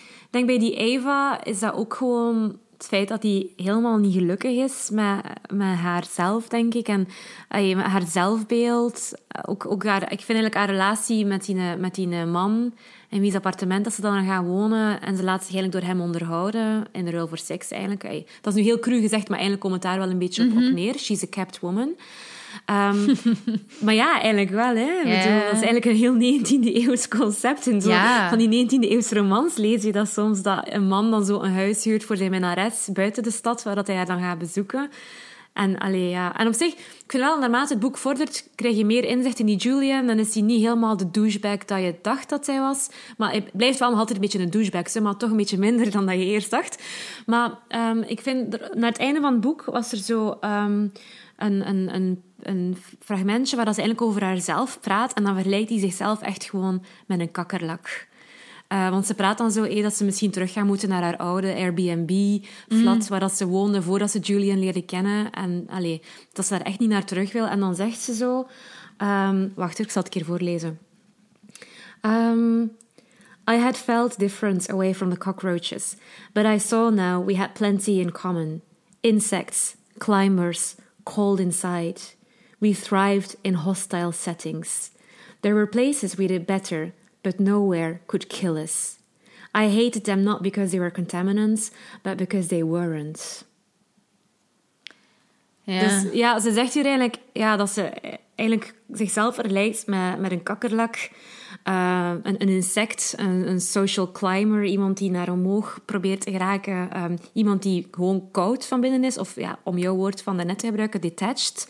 Ik denk bij die Eva is dat ook gewoon het feit dat hij helemaal niet gelukkig is met, met haarzelf, denk ik. En met haar zelfbeeld. Ook, ook haar, ik vind eigenlijk haar relatie met die, met die man in wie's appartement dat ze dan gaan wonen. En ze laat zich eigenlijk door hem onderhouden. In de ruil voor seks eigenlijk. dat is nu heel cru gezegd, maar eigenlijk komt het daar wel een beetje op, op mhm. neer. She's a kept woman. Um, maar ja, eigenlijk wel. Hè. Bedoel, dat is eigenlijk een heel 19e eeuws concept. In zo, Van die 19e eeuws romans lees je dat soms dat een man dan zo een huis huurt voor zijn minnares buiten de stad, waar dat hij haar dan gaat bezoeken. En, allee, ja. en op zich, ik vind wel, naarmate het boek vordert, krijg je meer inzicht in die Julian. Dan is hij niet helemaal de douchebag dat je dacht dat zij was. Maar hij blijft wel altijd een beetje een douchebag, maar toch een beetje minder dan dat je eerst dacht. Maar um, ik vind, naar het einde van het boek was er zo um, een, een, een een fragmentje waar ze eigenlijk over haarzelf praat. En dan vergelijkt hij zichzelf echt gewoon met een kakkerlak. Uh, want ze praat dan zo eh, dat ze misschien terug gaan moeten naar haar oude Airbnb-flat, mm. waar dat ze woonde voordat ze Julian leerde kennen. En allee, dat ze daar echt niet naar terug wil. En dan zegt ze zo... Um, wacht, ik zal het een keer voorlezen. Um, I had felt different away from the cockroaches, but I saw now we had plenty in common. Insects, climbers, cold inside. We thrived in hostile settings. There were places we did better, but nowhere could kill us. I hated them not because they were contaminants, but because they weren't. Ja. Dus ja, ze zegt hier eigenlijk ja, dat ze eigenlijk zichzelf vergelijkt met, met een kakkerlak, uh, een, een, insect, een, een, social climber, iemand die naar omhoog probeert te geraken, um, iemand die gewoon koud van binnen is, of ja, om jouw woord van net te gebruiken, detached.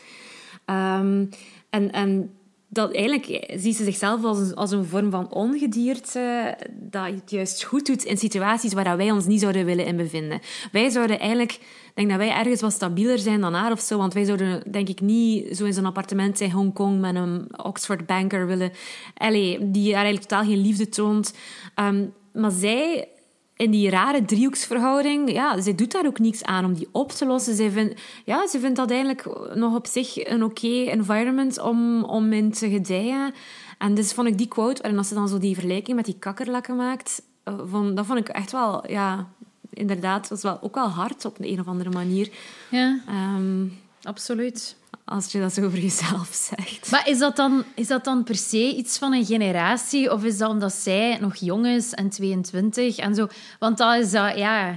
Um, en, en dat eigenlijk ziet ze zichzelf als een, als een vorm van ongedierte dat het juist goed doet in situaties waar wij ons niet zouden willen in bevinden. Wij zouden eigenlijk, denk dat wij ergens wat stabieler zijn dan haar of zo, want wij zouden denk ik niet zo in zo'n appartement in Hongkong met een Oxford banker willen, allee, die haar eigenlijk totaal geen liefde toont. Um, maar zij in die rare driehoeksverhouding, ja, zij doet daar ook niets aan om die op te lossen. Zij vindt, ja, ze vindt dat eigenlijk nog op zich een oké environment om, om in te gedijen. En dus vond ik die quote, en als ze dan zo die vergelijking met die kakkerlakken maakt, eh, vond, dat vond ik echt wel, ja, inderdaad, was wel ook wel hard op een, een of andere manier. Ja, um, absoluut als je dat over jezelf zegt. Maar is dat, dan, is dat dan per se iets van een generatie? Of is dat omdat zij nog jong is en 22 en zo? Want dat is dat, ja...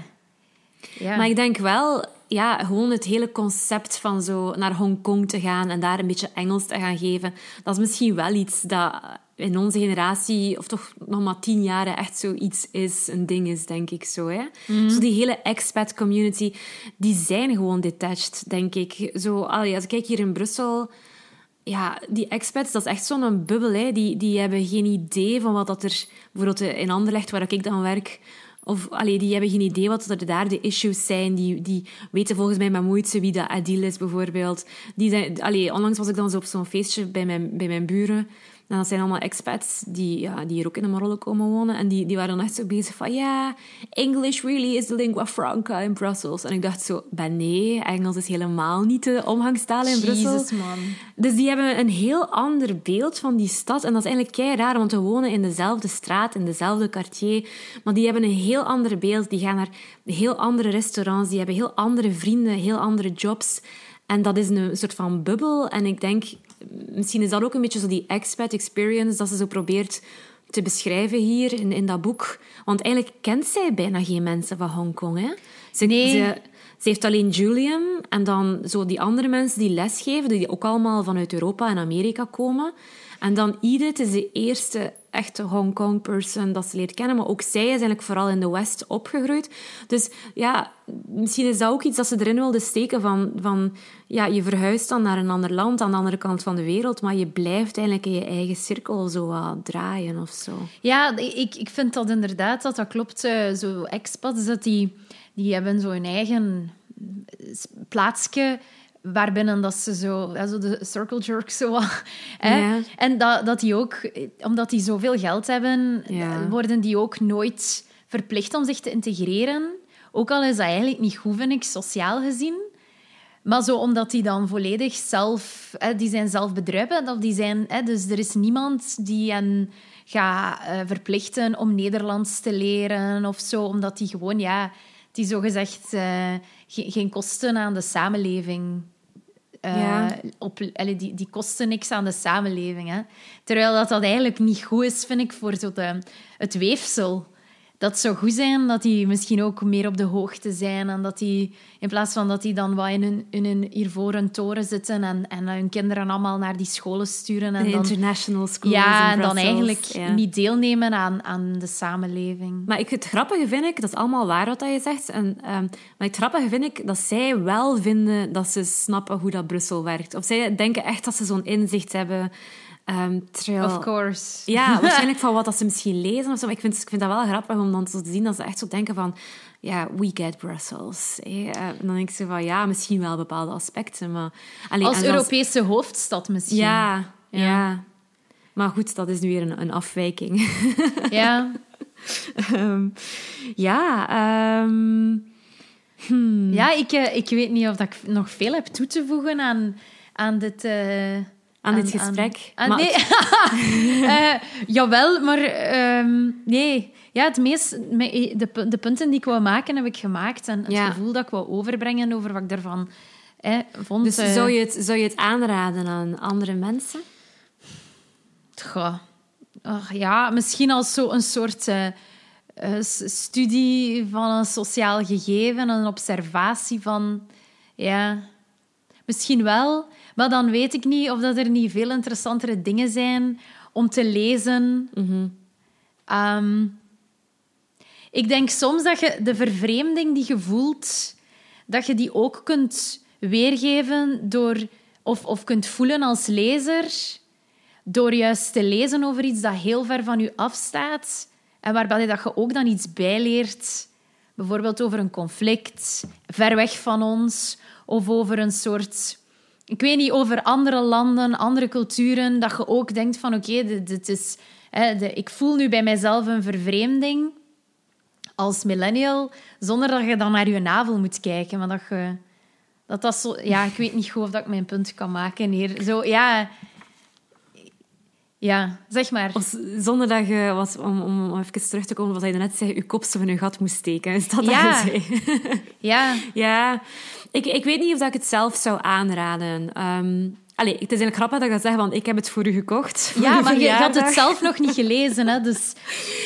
ja. Maar ik denk wel, ja, gewoon het hele concept van zo naar Hongkong te gaan en daar een beetje Engels te gaan geven, dat is misschien wel iets dat in onze generatie, of toch nog maar tien jaren, echt zoiets is, een ding is, denk ik zo. Hè? Mm. Zo die hele expat community, die zijn gewoon detached, denk ik. Zo, allee, als ik kijk hier in Brussel, ja, die expats, dat is echt zo'n bubbel. Hè? Die, die hebben geen idee van wat dat er, bijvoorbeeld in Anderlecht, waar ik dan werk, of allee, die hebben geen idee wat er daar de issues zijn. Die, die weten volgens mij met moeite wie dat Adil is, bijvoorbeeld. Die zijn, allee, onlangs was ik dan zo op zo'n feestje bij mijn, bij mijn buren. En dat zijn allemaal expats die, ja, die hier ook in de Marokko komen wonen. En die, die waren dan echt zo bezig van... Ja, English really is the lingua franca in Brussels. En ik dacht zo... Ben nee, Engels is helemaal niet de omgangstaal in Brussel. man. Dus die hebben een heel ander beeld van die stad. En dat is eigenlijk kei raar, want we wonen in dezelfde straat, in dezelfde quartier. Maar die hebben een heel ander beeld. Die gaan naar heel andere restaurants. Die hebben heel andere vrienden, heel andere jobs. En dat is een soort van bubbel. En ik denk, misschien is dat ook een beetje zo die expat experience dat ze zo probeert te beschrijven hier in, in dat boek. Want eigenlijk kent zij bijna geen mensen van Hongkong. Hè? Ze, nee. Ze, ze, heeft alleen Julian en dan zo die andere mensen die lesgeven, die ook allemaal vanuit Europa en Amerika komen. En dan Edith is de eerste echte Hongkong person dat ze leert kennen. Maar ook zij is eigenlijk vooral in de West opgegroeid. Dus ja, misschien is dat ook iets dat ze erin wilde steken van... van ja, je verhuist dan naar een ander land aan de andere kant van de wereld, maar je blijft eigenlijk in je eigen cirkel zo draaien of zo. Ja, ik, ik vind dat inderdaad, dat dat klopt. Eh, zo expats, dat die, die hebben zo hun eigen plaatsje waarbinnen dat ze zo, zo de circle jerk zo. Hè? En dat, dat die ook, omdat die zoveel geld hebben, worden die ook nooit verplicht om zich te integreren. Ook al is dat eigenlijk niet goed, vind ik, sociaal gezien. Maar zo omdat die dan volledig zelf... Hè, die zijn zelf bedruipen. Of die zijn, hè, dus er is niemand die hen gaat uh, verplichten om Nederlands te leren of zo. Omdat die gewoon, ja die zogezegd uh, geen, geen kosten aan de samenleving uh, ja. op, allee, die, die kosten niks aan de samenleving. Hè. Terwijl dat, dat eigenlijk niet goed is, vind ik, voor zo de, het weefsel dat zou goed zijn dat die misschien ook meer op de hoogte zijn. En dat die, in plaats van dat die dan wat in hun, in hun hiervoor toren zitten en, en hun kinderen allemaal naar die scholen sturen. En de dan, international schools Ja, en dan eigenlijk niet deelnemen aan, aan de samenleving. Maar ik, het grappige vind ik, dat is allemaal waar wat je zegt. En, um, maar het grappige vind ik dat zij wel vinden dat ze snappen hoe dat Brussel werkt. Of zij denken echt dat ze zo'n inzicht hebben Um, of course. Ja, waarschijnlijk van wat dat ze misschien lezen of zo. Maar ik vind, ik vind dat wel grappig om dan te zien dat ze echt zo denken van... Ja, we get Brussels. En dan denk ik zo van, ja, misschien wel bepaalde aspecten, maar... Als Europese hoofdstad misschien. Ja, ja, Maar goed, dat is nu weer een, een afwijking. Ja. um, ja, um, hmm. Ja, ik, eh, ik weet niet of dat ik nog veel heb toe te voegen aan, aan dit... Uh aan, dit gesprek. Aan, nee. uh, jawel, maar uh, nee. Ja, het meest, de, de punten die ik wou maken, heb ik gemaakt. En het gevoel dat ik wou overbrengen over wat ik daarvan eh, vond. Dus uh, zou, je het, zou je het aanraden aan andere mensen? Goh. Oh, ja, misschien als zo een soort uh, studie van een sociaal gegeven, een observatie van... Ja, misschien wel... Maar dan weet ik niet of dat er niet veel interessantere dingen zijn om te lezen. Mhm. Ehm, ik denk soms dat je de vervreemding die je voelt, dat je die ook kunt weergeven door, of, of kunt voelen als lezer, door juist te lezen over iets dat heel ver van je afstaat en waarbij dat je ook dan iets bijleert. Bijvoorbeeld over een conflict, ver weg van ons, of over een soort ik weet niet, over andere landen, andere culturen, dat je ook denkt van oké, is... Ik voel nu bij mijzelf een vervreemding als millennial, zonder dat je dan naar je navel moet kijken. Maar dat je... Dat dat zo... Ja, ik weet niet goed of dat ik mijn punt kan maken hier. Zo, ja... Ja, zeg maar. Of zonder dat je, was, om, om even terug te komen wat je net zei, je kop zo van je gat moest steken. Is dat ja. dat ja. Ja. Ik, ik weet niet of ik het zelf zou aanraden. Um, allee, het is eigenlijk grappig dat je dat zegt, want ik heb het voor u gekocht. Ja, maar je, had het zelf nog niet gelezen. Hè, dus...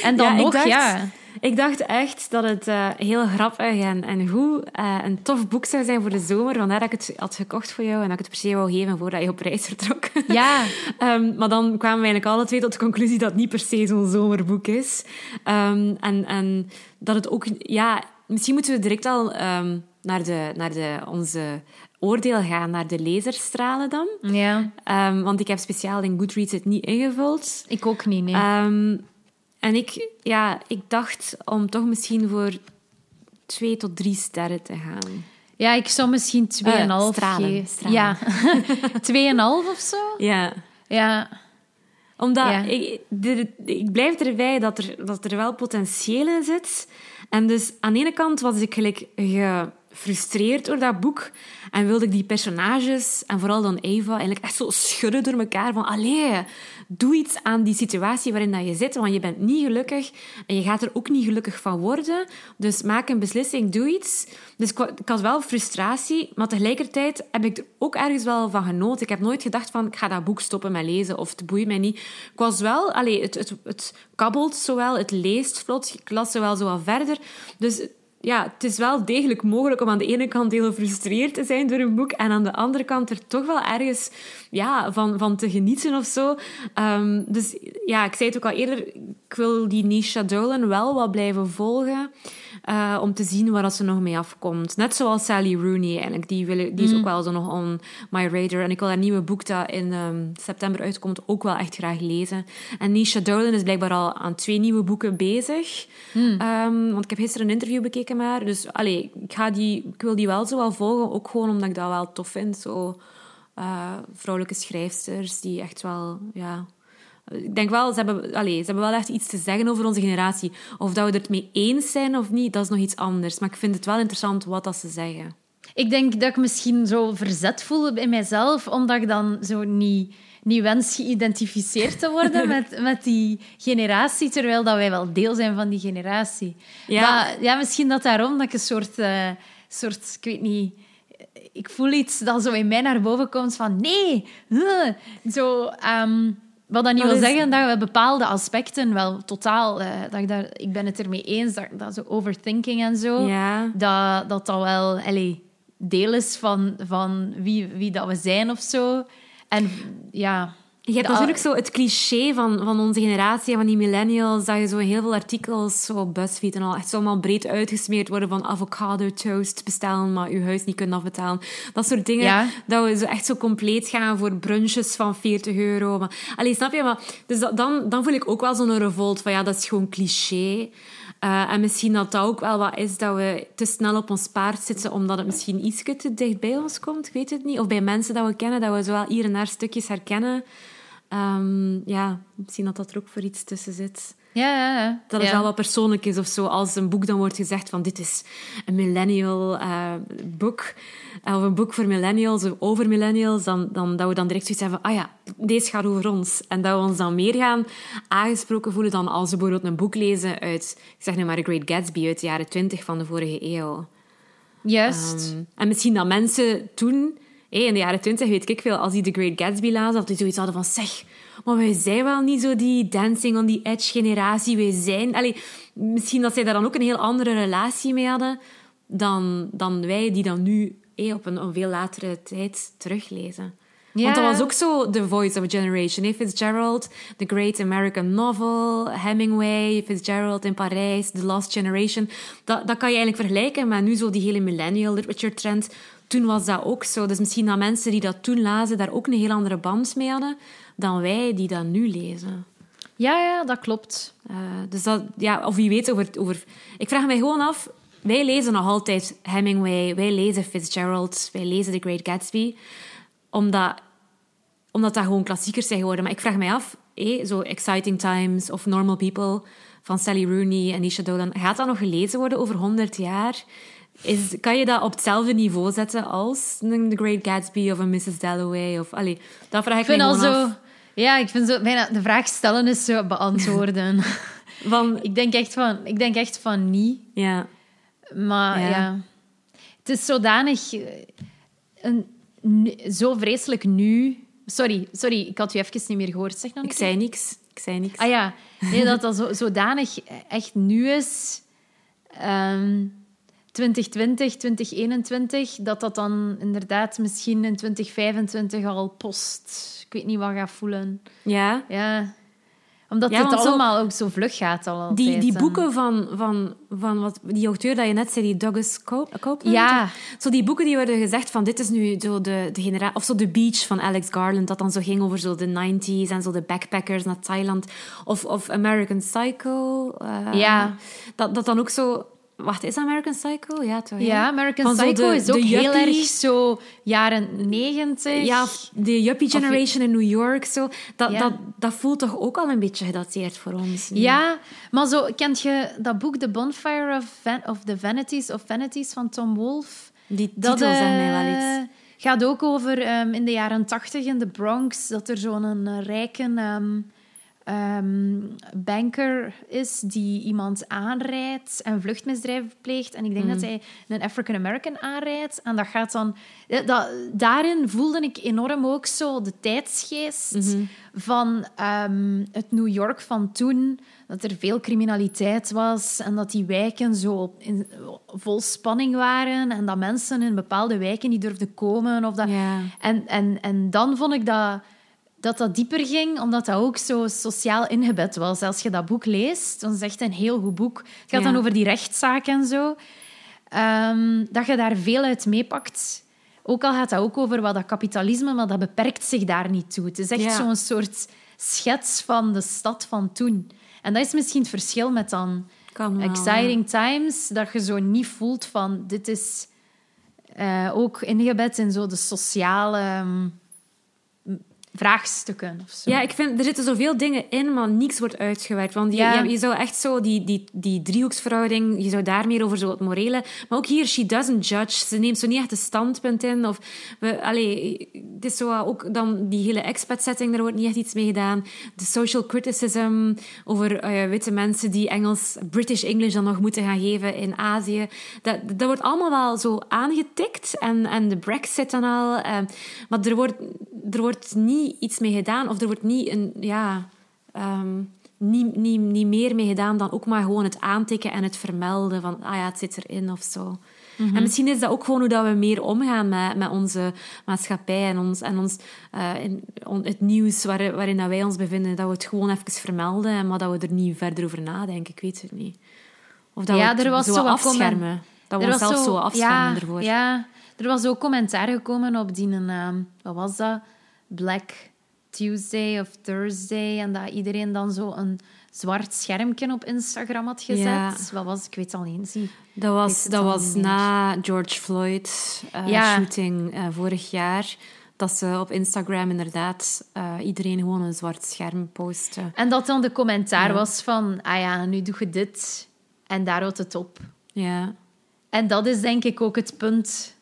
En dan nog, ja. Ik dacht echt dat het uh, heel grappig en, en goed uh, een tof boek zou zijn voor de zomer. Vandaar dat ik het had gekocht voor jou en dat ik het per se wou geven voordat je op reis vertrok. Ja. um, maar dan kwamen we eigenlijk alle twee tot de conclusie dat het niet per se zo'n zomerboek is. Um, en, en dat het ook... Ja, misschien moeten we direct al um, naar, de, naar de, onze oordeel gaan naar de lezerstralen dan. Ja. Um, want ik heb speciaal in Goodreads het niet ingevuld. Ik ook niet, nee. Um, en ik, ja, ik dacht om toch misschien voor twee tot drie sterren te gaan. Ja, ik zou misschien 2,5 uh, stralen, stralen. Ja, 2,5 of zo? Ja. Ja. Omdat ja. Ik, de, ik blijf erbij dat er, dat er wel potentieel in zit. En dus aan de ene kant was ik gelijk gefrustreerd door dat boek. En wilde ik die personages, en vooral dan Eva, eigenlijk echt zo schudden door elkaar. Van, allee, doe iets aan die situatie waarin dat je zit, want je bent niet gelukkig en je gaat er ook niet gelukkig van worden. Dus maak een beslissing, doe iets. Dus ik, had wel frustratie, maar tegelijkertijd heb ik er ook ergens wel van genoten. Ik heb nooit gedacht van, ik ga dat boek stoppen met lezen of het boeit mij niet. Ik was wel, allee, het, het, het kabbelt zowel, het leest vlot, ik las zowel zo verder. Dus ja, het is wel degelijk mogelijk om aan de ene kant heel gefrustreerd te zijn door een boek en aan de andere kant er toch wel ergens ja, van, van te genieten of zo. Um, dus ja, ik zei het ook al eerder, ik wil die Nisha Dolan wel wat blijven volgen. Uh, om te zien waar ze nog mee afkomt. Net zoals Sally Rooney eigenlijk. Die, wil, die is mm. ook wel zo nog on my radar. En ik wil haar nieuwe boek dat in um, september uitkomt ook wel echt graag lezen. En Nisha Dolan is blijkbaar al aan twee nieuwe boeken bezig. Mm. Um, want ik heb gisteren een interview bekeken met haar. Dus allee, ik, ga die, ik wil die wel zo wel volgen. Ook gewoon omdat ik dat wel tof vind. Zo, uh, vrouwelijke schrijfsters die echt wel... Ja, ik denk wel, ze hebben, allez, ze hebben wel echt iets te zeggen over onze generatie. Of dat we het mee eens zijn of niet, dat is nog iets anders. Maar ik vind het wel interessant wat dat ze zeggen. Ik denk dat ik misschien zo verzet voel bij mijzelf, omdat ik dan zo niet, niet wens geïdentificeerd te worden met, met die generatie, terwijl dat wij wel deel zijn van die generatie. Ja. Maar, ja, misschien dat daarom dat ik een soort, eh, soort ik weet niet, ik voel iets dat zo in mij naar boven komt van nee, zo. ehm, wat dat niet Dat wil is- zeggen dat we bepaalde aspecten wel totaal, eh, dat ik, daar, ik ben het ermee eens dat, dat zo overthinking en zo, Ja. dat, dat dat wel allee, deel is van, van wie, wie dat we zijn of zo. En ja, Je hebt natuurlijk zo het cliché van, van onze generatie, van die millennials, dat je zo heel veel artikels, zo op BuzzFeed en al, echt zo allemaal breed uitgesmeerd worden van avocado toast bestellen, maar je huis niet kunnen afbetalen. Dat soort dingen. Ja. Dat we zo echt zo compleet gaan voor brunches van 40 euro. Maar, allee, snap je? Maar, dus dat, dan, dan voel ik ook wel zo'n revolt van ja, dat is gewoon cliché. Eh, en misschien dat dat ook wel wat is dat we te snel op ons paard zitten, omdat het misschien iets te dicht bij ons komt. Ik weet het niet. Of bij mensen dat we kennen, dat we zo wel hier en daar stukjes herkennen. Ehm, ja, misschien dat dat er ook voor iets tussen zit. ja, ja, ja. Dat het wel wat persoonlijk is of zo. Als een boek dan wordt gezegd van dit is een millennial eh, boek. eh, Of een boek voor millennials of over millennials. Dan, dan, dat we dan direct zoiets hebben van, ah ja, deze gaat over ons. En dat we ons dan meer gaan aangesproken voelen dan als we bijvoorbeeld een boek lezen uit, ik zeg nu maar, The Great Gatsby uit de jaren twintig van de vorige eeuw. Juist. Ehm, en misschien dat mensen toen, in de jaren twintig, weet ik veel, als die The Great Gatsby lazen, dat die zoiets hadden van, zeg, maar wij zijn wel niet zo die dancing on the edge generatie. Wij zijn... Allee, misschien dat zij daar dan ook een heel andere relatie mee hadden dan, dan wij, die dan nu hé, op een, een veel latere tijd teruglezen. Ja. Want dat was ook zo The Voice of a Generation. hè. Fitzgerald, The Great American Novel, Hemingway, Fitzgerald in Parijs, The Lost Generation. Dat, dat kan je eigenlijk vergelijken met nu zo die hele millennial literature trend. Toen was dat ook zo. Dus misschien dat mensen die dat toen lazen daar ook een heel andere band mee hadden dan wij die dat nu lezen. ja, ja, dat klopt. Eh, dus dat, ja, of wie weet over, over... Ik vraag mij gewoon af... Wij lezen nog altijd Hemingway, wij lezen Fitzgerald, wij lezen The Great Gatsby. Omdat, omdat dat gewoon klassiekers zijn geworden. Maar ik vraag mij af, hé, zo Exciting Times of Normal People van Sally Rooney en Isha Dolan, gaat dat nog gelezen worden over 100 jaar? Is, kan je dat op hetzelfde niveau zetten als een The Great Gatsby of een Mrs. Dalloway? Of, allee, dat vraag ik, Ik vind me al zo... af. Ja, ik vind zo bijna... De vraag stellen is zo beantwoorden. Van, ik, denk echt van, ik denk echt van niet. ja, Maar Ja. ja... Het is zodanig... eh, Een, zo vreselijk nu... Sorry, sorry, ik had u even niet meer gehoord. Zeg nog ik zei niks. Ik zei niks. Ah ja, nee, dat dat zo, zodanig echt nu is. ehm 2020, 2021, dat dat dan inderdaad misschien in 2025 al post. Ik weet niet wat gaat voelen. Ja, Ja, omdat Ja, het want zo- allemaal ook zo vlug gaat al altijd. Die, die boeken van, van, van wat, die auteur dat je net zei, die Douglas Cope, Copeland, Ja. Zo die boeken die werden gezegd van dit is nu zo de, de generatie... Of zo The Beach van Alex Garland, dat dan zo ging over zo de 90s en zo de backpackers naar Thailand. Of, of American Psycho. eh, Ja. Dat, dat dan ook zo... Wacht, is American Psycho? Ja, toch? Ja, American Psycho de- is ook heel erg zo jaren negentig. Ja, de Yuppie Of- Generation in New York. Zo. Dat, Ja. dat, dat voelt toch ook al een beetje gedateerd voor ons? nu? Ja, maar zo, kent je dat boek The Bonfire of, Van- of the Vanities of Vanities van Tom Wolfe? Die titel Dat eh, mij wel iets. gaat ook over ehm, in de jaren tachtig in de Bronx dat er zo'n eh, rijke ehm, ehm, banker is die iemand aanrijdt en vluchtmisdrijven pleegt. En ik denk dat hij een African American aanrijdt. En dat gaat dan... eh, Dat, daarin voelde ik enorm ook zo de tijdsgeest van ehm, het New York van toen. Dat er veel criminaliteit was en dat die wijken zo in, vol spanning waren en dat mensen in bepaalde wijken niet durfden komen. Of dat, en, en, en dan vond ik dat, dat dat dieper ging, omdat dat ook zo sociaal ingebed was. Als je dat boek leest, dan is het echt een heel goed boek. Het gaat Ja. dan over die rechtszaak en zo. Ehm, dat je daar veel uit meepakt. Ook al gaat dat ook over wat dat kapitalisme, maar dat beperkt zich daar niet toe. Het is echt Ja. zo'n soort schets van de stad van toen. En dat is misschien het verschil met dan wel, Exciting Times, dat je zo niet voelt van dit is eh, ook ingebed in zo de sociale... ehm, vraagstukken of zo. Ja, ik vind, er zitten zoveel dingen in, maar niks wordt uitgewerkt. Want je, Ja. je, je zou echt zo die, die, die driehoeksverhouding, je zou daar meer over zo het morele... Maar ook hier, she doesn't judge. Ze neemt zo niet echt een standpunt in. Of, we, allee, het is zo ook dan die hele expat-setting, daar wordt niet echt iets mee gedaan. De social criticism over eh, witte mensen die Engels, British English dan nog moeten gaan geven in Azië. Dat, dat wordt allemaal wel zo aangetikt. En, en de brexit en al. eh, maar er wordt, er wordt niet iets mee gedaan. Of er wordt niet een... Ja, ehm, niet, niet, niet meer mee gedaan dan ook maar gewoon het aantikken en het vermelden van ah ja, het zit erin of zo. En misschien is dat ook gewoon hoe dat we meer omgaan met, met onze maatschappij en, ons, en ons, eh, in, on- het nieuws waar, waarin dat wij ons bevinden. Dat we het gewoon even vermelden, maar dat we er niet verder over nadenken. Ik weet het niet. Of dat Ja, we het er was zo afschermen. Dat we Er onszelf zo, afschermen ja, ervoor. Ja, er was ook commentaar gekomen op die, ehm, wat was dat? Black Tuesday of Thursday. En dat iedereen dan zo een zwart schermpje op Instagram had gezet. Ja. Wat was, ik weet het al eens niet. Dat weet was, dat was meer. na George Floyd eh, Ja. shooting eh, vorig jaar. Dat ze op Instagram inderdaad eh, iedereen gewoon een zwart scherm posten. En dat dan de commentaar Ja. was van, ah ja, nu doe je dit. En daar houdt het op. Ja. En dat is denk ik ook het punt.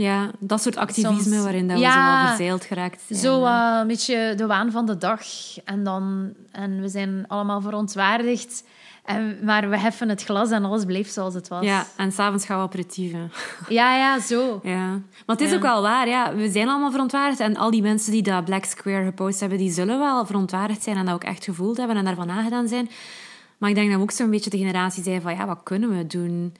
Ja, dat soort activisme Soms- waarin dat we Ja. zo verzeild geraakt zijn. Zo eh, een beetje de waan van de dag. En, dan, en we zijn allemaal verontwaardigd. En, maar we heffen het glas en alles bleef zoals het was. Ja, en s'avonds gaan we aperitieven. ja, ja, zo. Ja. Maar het is Ja. ook wel waar, ja. We zijn allemaal verontwaardigd. En al die mensen die dat Black Square gepost hebben, die zullen wel verontwaardigd zijn en dat ook echt gevoeld hebben en daarvan nagedaan zijn. Maar ik denk dat we ook zo'n beetje de generatie zijn van, ja, wat kunnen we doen?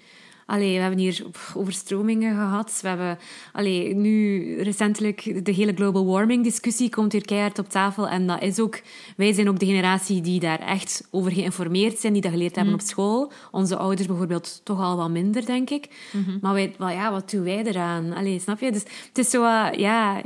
Allee, we hebben hier overstromingen gehad. We hebben allee, nu recentelijk de hele global warming discussie komt weer keihard op tafel. En dat is ook, wij zijn ook de generatie die daar echt over geïnformeerd zijn, die dat geleerd hebben op school. Onze ouders bijvoorbeeld toch al wat minder, denk ik. Maar wij, wel, ja, wat doen wij eraan? Allee, snap je? Dus het is zo, wat- ja,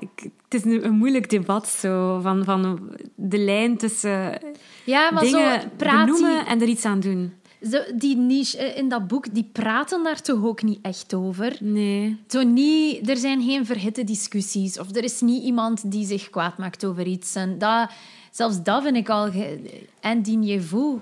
het is een, moeilijk debat zo, van, van de lijn tussen Ja, maar dingen zo praat benoemen en er iets aan doen. Zo, die niche eh, in dat boek, die praten daar toch ook niet echt over. Nee. Zo niet, er zijn geen verhitte discussies. Of er is niet iemand die zich kwaad maakt over iets. En dat, zelfs dat vind ik al... ge- Indignez-vous.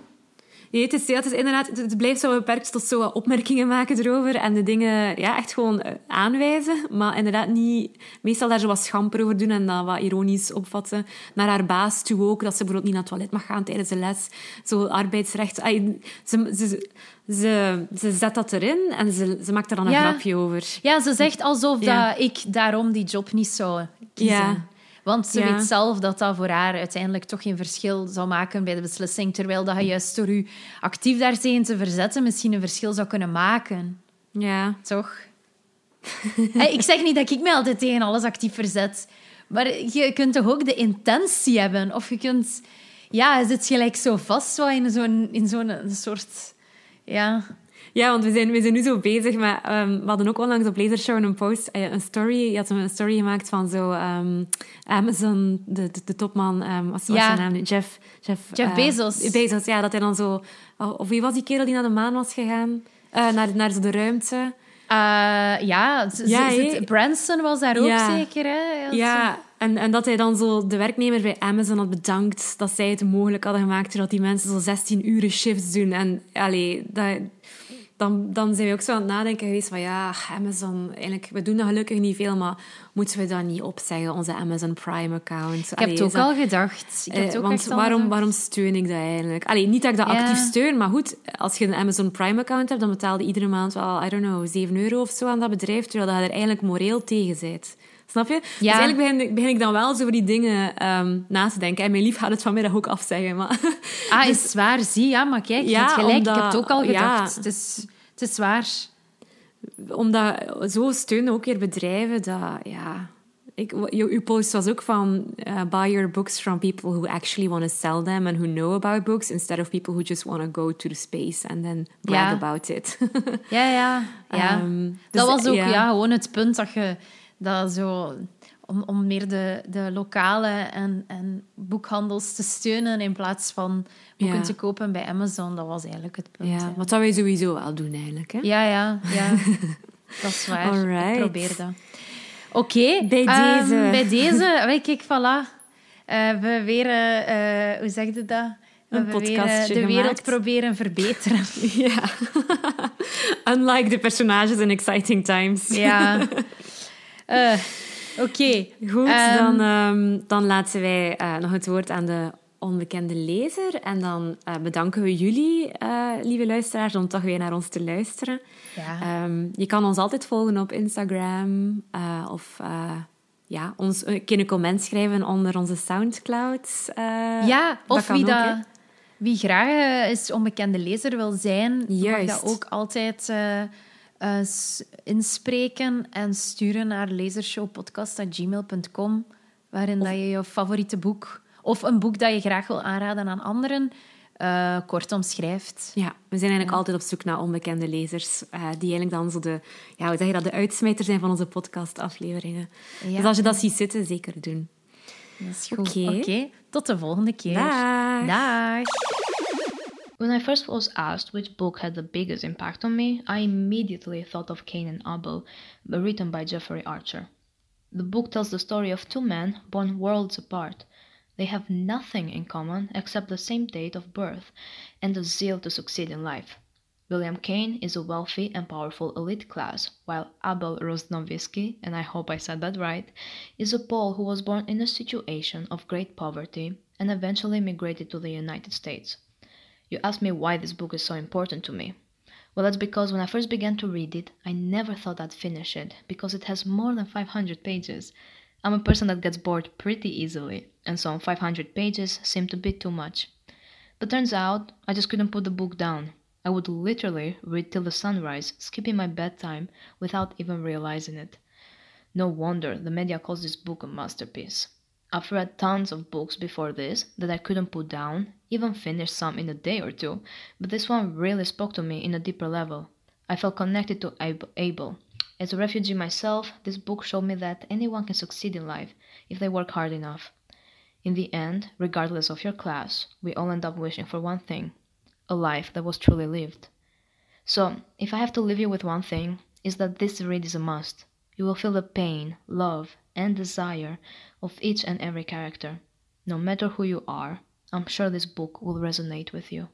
Nee, het is, ja, het is inderdaad, het- blijft zo beperkt tot zo wat opmerkingen maken erover en de dingen ja, echt gewoon eh, aanwijzen, maar inderdaad niet, meestal daar zo wat schamper over doen en dat wat ironisch opvatten. Naar haar baas toe ook, dat ze bijvoorbeeld niet naar het toilet mag gaan tijdens de les. Zo arbeidsrecht. Ze, ze, ze, ze zet dat erin en ze, ze maakt er dan een Ja. grapje over. Ja, ze zegt alsof Ja. dat ik daarom die job niet zou kiezen. Ja. Want ze Ja. weet zelf dat dat voor haar uiteindelijk toch geen verschil zou maken bij de beslissing. Terwijl dat je juist door je actief daartegen te verzetten misschien een verschil zou kunnen maken. Ja. Toch? Hey, ik zeg niet dat ik mij altijd tegen alles actief verzet. Maar je kunt toch ook de intentie hebben? Of je kunt... Ja, je zit gelijk zo vast zo in zo'n in zo'n soort... Ja... Ja, want we zijn, we zijn nu zo bezig met... ehm, we hadden ook onlangs op Lasershow een post, eh, een story. Je had een story gemaakt van zo... ehm, Amazon, de, de, de topman, ehm wat was Ja. zijn naam nu? Jeff... Jeff, Jeff eh, Bezos. Bezos, ja. Dat hij dan zo... oh, Of wie was die kerel die naar de maan was gegaan? Eh, naar, naar zo de ruimte. Eh, ja, Ja, Branson was daar ook Ja. zeker, hè? Ja, en, en dat hij dan zo de werknemer bij Amazon had bedankt dat zij het mogelijk hadden gemaakt, zodat die mensen zo 16 uren shifts doen. En allee, dat, dan, dan zijn we ook zo aan het nadenken geweest van ja, Amazon, eigenlijk, we doen dat gelukkig niet veel, maar moeten we dat niet opzeggen, onze Amazon Prime-account? Ik heb het ook al gedacht. Ik heb het Eh, ook want waarom, waarom steun ik dat eigenlijk? Allee, niet dat ik dat Ja. actief steun, maar goed, als je een Amazon Prime-account hebt, dan betaal je iedere maand wel, I don't know, 7 euro of zo aan dat bedrijf, terwijl je er eigenlijk moreel tegen bent. Snap je? Dus Ja. eigenlijk begin, ik- begin ik dan wel zo over die dingen ehm, na te denken. En mijn lief gaat het vanmiddag ook afzeggen. Maar Ah, is waar, zie. Ja, maar kijk, je Ja, hebt gelijk. omdat- ik heb het ook al ja. gedacht. Het, is, het is waar. omdat zo steunen ook weer bedrijven dat, ja... Ik, je- uw post was ook van uh, buy your books from people who actually want to sell them and who know about books instead of people who just want to go to the space and then brag Ja. about it. Ja, ja. ja. Ehm, dat dus, was ook ja. ja. gewoon het punt dat je dat zo... Om, om meer de, de lokale en, en boekhandels te steunen in plaats van boeken Ja. te kopen bij Amazon. Dat was eigenlijk het punt. Ja, wat dat wij sowieso wel doen eigenlijk. Hè? Ja, ja, ja. dat is waar. Alright. Ik probeer dat. Oké. Bij ehm, deze. bij deze. Kijk, voilà. Uh, we weer, uh, hoe zeg je dat? Een podcast de wereld proberen verbeteren. ja. Unlike de personages in Exciting Times. ja. Oké. Goed, um, dan, um, dan laten wij nog het woord aan de onbekende lezer. En dan uh, bedanken we jullie, lieve luisteraars, om toch weer naar ons te luisteren. Ja. Um, je kan ons altijd volgen op Instagram of ja, ons een comment schrijven onder onze Soundcloud. ja, of wie, ook, dat, wie graag eens onbekende lezer wil zijn, Juist. mag dat ook altijd inspreken en sturen naar lasershowpodcast.gmail.com, waarin dat je je favoriete boek of een boek dat je graag wil aanraden aan anderen, uh, kort omschrijft. Ja, we zijn eigenlijk altijd op zoek naar onbekende lezers, uh, die eigenlijk dan zo de, ja, hoe zeg je dat, de uitsmijter zijn van onze podcastafleveringen. Ja. Dus als je dat ziet zitten, zeker doen. Dat is goed. Oké, okay. tot de volgende keer. Dag. Dag. When I first was asked which book had the biggest impact on me, I immediately thought of Cain and Abel, written by Jeffrey Archer. The book tells the story of two men born worlds apart. They have nothing in common except the same date of birth and the zeal to succeed in life. William Cain is a wealthy and powerful elite class, while Abel Rosnovisky, and I hope I said that right, is a Pole who was born in a situation of great poverty and eventually migrated to the United States. You ask me why this book is so important to me. Well, that's because when I first began to read it, I never thought I'd finish it because it has more than 500 pages I'm a person that gets bored pretty easily, and so 500 pages seemed a bit too much. But turns out I just couldn't put the book down. I would literally read till the sunrise, skipping my bedtime without even realizing it. No wonder the media calls this book a masterpiece. I've read tons of books before this that I couldn't put down, even finished some in a day or two, but this one really spoke to me in a deeper level. I felt connected to Abel, as a refugee myself, this book showed me that anyone can succeed in life if they work hard enough. In the end, regardless of your class, we all end up wishing for one thing a life that was truly lived. So, if I have to leave you with one thing, is that this read is a must. You will feel the pain, love, and desire of each and every character. No matter who you are, I'm sure this book will resonate with you.